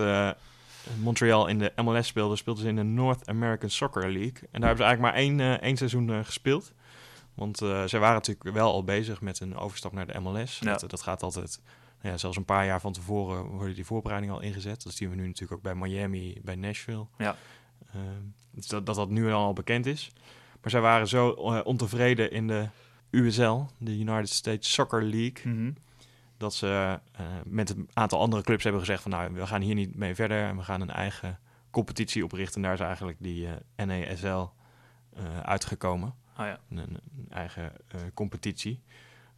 Montreal in de MLS speelde, speelden ze in de North American Soccer League. En daar hebben ze eigenlijk maar één, één seizoen gespeeld. Want zij waren natuurlijk wel al bezig met een overstap naar de MLS. Ja. Dat, dat gaat altijd, nou ja, zelfs een paar jaar van tevoren worden die voorbereidingen al ingezet. Dat zien we nu natuurlijk ook bij Miami, bij Nashville. Ja. Eh, dus dat, dat dat nu al bekend is. Maar zij waren zo eh, ontevreden in de USL, de United States Soccer League Mhm. dat ze eh, met een aantal andere clubs hebben gezegd van nou, we gaan hier niet mee verder en we gaan een eigen competitie oprichten. En daar is eigenlijk die NASL eh, uitgekomen. Oh ja. Een, een eigen competitie.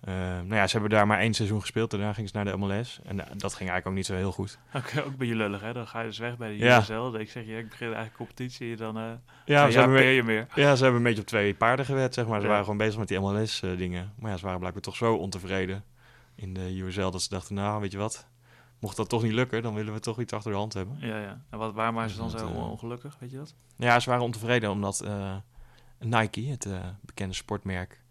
Eh, nou ja, ze hebben daar maar één seizoen gespeeld. Daarna gingen ze naar de MLS. En eh, dat ging eigenlijk ook niet zo heel goed. (laughs) Ook, ook bij je lullig, hè? Dan ga je dus weg bij de Ja. USL. Dan ik zeg je, ik begin een eigen competitie. Dan eh Ja, ze, hebben, je meer. ja, ze hebben een beetje op twee paarden gewet, zeg maar. Ze Ja. waren gewoon bezig met die MLS-dingen. maar ja, ze waren blijkbaar toch zo ontevreden in de USL... dat ze dachten, nou, weet je wat... Mocht dat toch niet lukken, dan willen we toch iets achter de hand hebben. Ja, ja. En wat, waar waren ze dan Dat, zo eh, ongelukkig, weet je dat? Ja, ze waren ontevreden omdat eh, Nike, het eh, bekende sportmerk,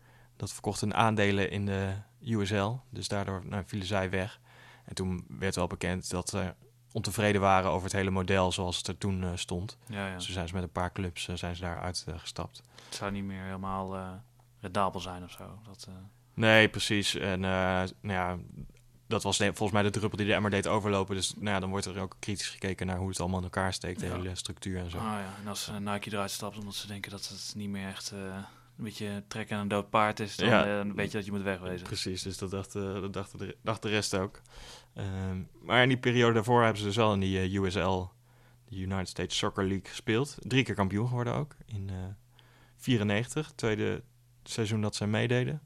dat verkocht hun aandelen in de USL. Dus daardoor nou, vielen zij weg. En toen werd wel bekend dat ze ontevreden waren over het hele model zoals het er toen eh, stond. Ja, ja. Dus toen zijn ze met een paar clubs eh, zijn ze daaruit eh, gestapt. Het zou niet meer helemaal rendabel zijn of zo. Dat, Nee, precies. En uh, nou ja, dat was volgens mij de druppel die de emmer deed overlopen. Dus nou ja, dan wordt er ook kritisch gekeken naar hoe het allemaal in elkaar steekt, de hele structuur en zo. Ah ja, en als Nike eruit stapt omdat ze denken dat het niet meer echt een beetje trekken aan een dood paard is, dan ja. een beetje dat je moet wegwezen. Precies, dus dat dacht, dat dacht, de, dacht de rest ook. Um, maar in die periode daarvoor hebben ze dus wel in die USL, de United States Soccer League, gespeeld. Drie keer kampioen geworden ook, in uh, 94, tweede seizoen dat zij meededen,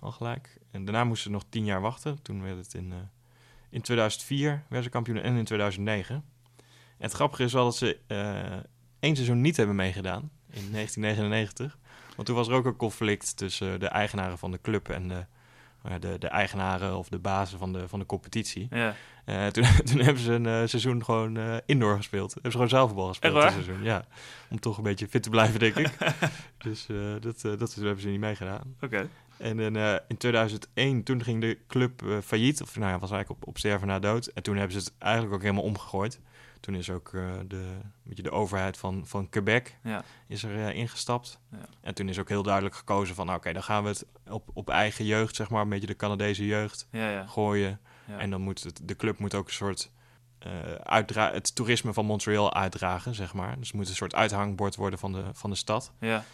al gelijk. En daarna moesten ze nog tien jaar wachten. Toen werd het in, in 2004 werden ze kampioen en in 2009. En het grappige is wel dat ze uh, één seizoen niet hebben meegedaan, in 1999. Want toen was er ook een conflict tussen de eigenaren van de club en de, de, de eigenaren of de bazen van de, van de competitie. Ja. Uh, toen, (laughs) toen hebben ze een uh, seizoen gewoon uh, indoor gespeeld. Hebben ze gewoon zelfbal gespeeld seizoen. Ja, om toch een beetje fit te blijven, denk ik. (laughs) dus dat, dat hebben ze niet meegedaan. Oké. Okay. En in, in 2001, toen ging de club failliet. Of nou ja, was eigenlijk op, op sterven na dood. En toen hebben ze het eigenlijk ook helemaal omgegooid. Toen is ook uh, de, weet je, de overheid van, van Quebec ja. is er uh, ingestapt. Ja. En toen is ook heel duidelijk gekozen van... oké, dan gaan we het op, op eigen jeugd, zeg maar... een beetje de Canadese jeugd ja, gooien. En dan moet het, de club moet ook een soort... Uh, uitdra het toerisme van Montreal uitdragen, zeg maar. Dus het moet een soort uithangbord worden van de, van de stad. Ja.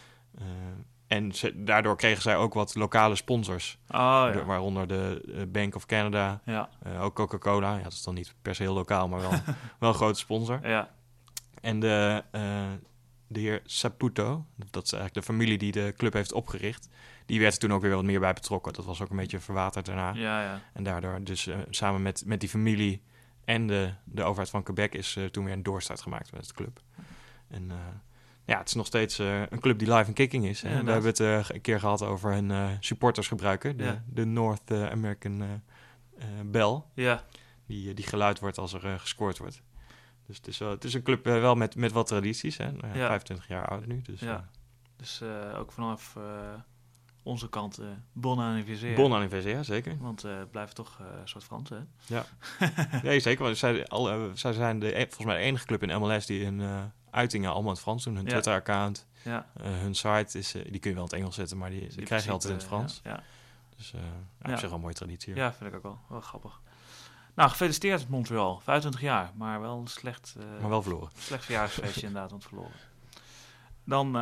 En ze, daardoor kregen zij ook wat lokale sponsors. Oh, ja. de, waaronder de uh, Bank of Canada, ja. uh, ook Coca-Cola. Ja, dat is dan niet per se heel lokaal, maar wel, (laughs) wel een grote sponsor. Ja. En de, uh, de heer Saputo, dat is eigenlijk de familie die de club heeft opgericht... die werd er toen ook weer wat meer bij betrokken. Dat was ook een beetje verwaterd daarna. Ja, ja. En daardoor dus samen met, met die familie en de, de overheid van Quebec... is toen weer een doorstart gemaakt met de club. En ja, het is nog steeds uh, een club die live en kicking is. Hè? Ja, We hebben het uh, een keer gehad over hun uh, supporters gebruiken. De, Ja. de North American Bell. Ja. Die, die geluid wordt als er gescoord wordt. Dus het is, wel, het is een club wel met, met wat tradities. Hè? Nou ja, Ja. 25 jaar oud nu. Dus Ja. Dus eh, ook vanaf eh, onze kant eh bon anniversaire. bon anniversaire, ja, zeker. Want eh, het blijft toch eh, een soort Frans, hè? (laughs) Nee, zeker. Want zij, al, eh, zij zijn de, e- volgens mij de enige club in MLS die eh, uitingen allemaal in het Frans doen. Hun. Twitter-account, Ja. eh, hun site, is, eh, die kun je wel in het Engels zetten, maar die, die in krijg je altijd in het Frans. Ja, Dus eh ja, op zich wel een mooie traditie. ja. vind ik ook wel. Wel grappig. Nou, gefeliciteerd Montreal. 25 jaar, maar wel een slecht, Maar wel verloren. (laughs) slecht verjaardagsfeestje inderdaad, want verloren. Dan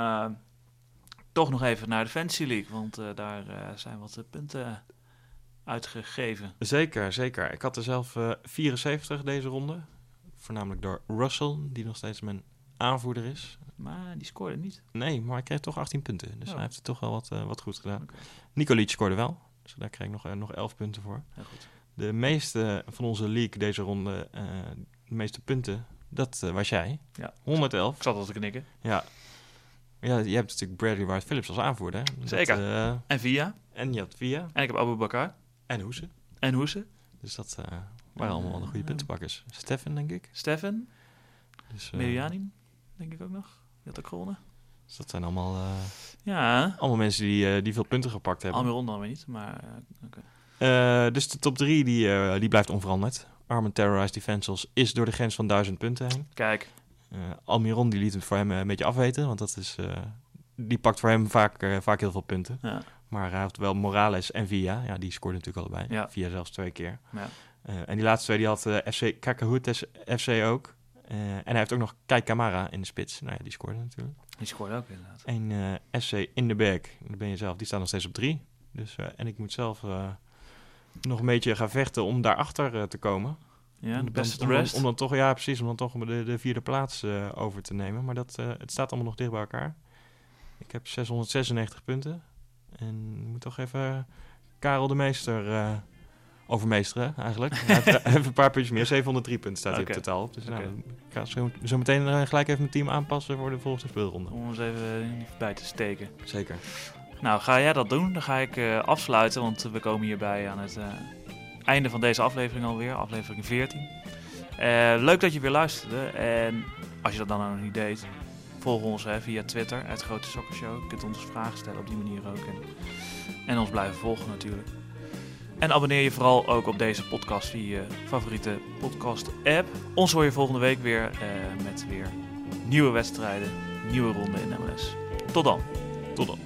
toch nog even naar de Fantasy League, want daar zijn wat punten uitgegeven. Zeker, zeker. Ik had er zelf eh, 74 deze ronde. Voornamelijk door Russell, die nog steeds mijn aanvoerder is. Maar die scoorde niet. Nee, maar hij kreeg toch 18 punten. Dus Oh. hij heeft het toch wel wat, eh, wat goed gedaan. Oké. Nicolic scoorde wel. Dus daar kreeg ik nog, eh, nog 11 punten voor. Heel goed. De meeste van onze league deze ronde, eh, de meeste punten, dat was jij. Ja. 111. Ik zat al te knikken. Ja. Ja, je hebt natuurlijk Bradley Wright Phillips als aanvoerder. Dat, Zeker. En Via. en je had Via En ik heb Abu Bakar. en Hoese. En Hoese. Dus dat waren allemaal de goede puntenpakkers. Stefan, denk ik. Stefan. Dus, Merianin, denk ik ook nog. Die had ook gewonnen. Dus dat zijn allemaal, eh, Ja, allemaal mensen die, eh, die veel punten gepakt hebben. Almiron dan weer niet, maar... eh, dus de top 3 die, die blijft onveranderd. Armen Terrorized Defensals is door de grens van 1000 punten heen. Kijk, Almiron die liet het voor hem een beetje afweten, want dat is, die pakt voor hem vaak, vaak heel veel punten. ja. Maar hij heeft wel Morales en Via. Ja, die scoorde natuurlijk allebei. Ja. Via zelfs twee keer. Ja. En die laatste twee die had FC Kakahutes FC ook. Eh, en hij heeft ook nog Kai Kamara in de spits. Nou ja, die scoorde natuurlijk. die scoorde ook inderdaad. En eh, FC in de Berg, daar ben je zelf, die staat nog steeds op drie. Dus, eh, en ik moet zelf eh, nog een beetje gaan vechten om daarachter eh, te komen. Ja, de beste om, rest. om dan toch, ja precies, om dan toch de, de vierde plaats eh, over te nemen. Maar dat, eh, het staat allemaal nog dicht bij elkaar. Ik heb 696 punten. En ik moet toch even Karel de Meester eh, overmeesteren eigenlijk. (laughs) heeft een paar puntjes meer, 703 punten staat hij in totaal op. Dus nou, ik ga zo, zo meteen eh, gelijk even mijn team aanpassen voor de volgende speelronde. Om ons even bij te steken. Zeker. Nou, ga jij dat doen? Dan ga ik eh, afsluiten, want we komen hierbij aan het eh, einde van deze aflevering alweer, aflevering 14. Eh, leuk dat je weer luisterde. En als je dat dan nog niet deed, volg ons hè, via Twitter, het Grote Sokkershow. Je kunt ons vragen stellen op die manier ook. En, en ons blijven volgen natuurlijk. En abonneer je vooral ook op deze podcast via je favoriete podcast-app. Ons hoor je volgende week weer eh, met weer nieuwe wedstrijden, nieuwe ronde in MLS. Tot dan. Tot dan.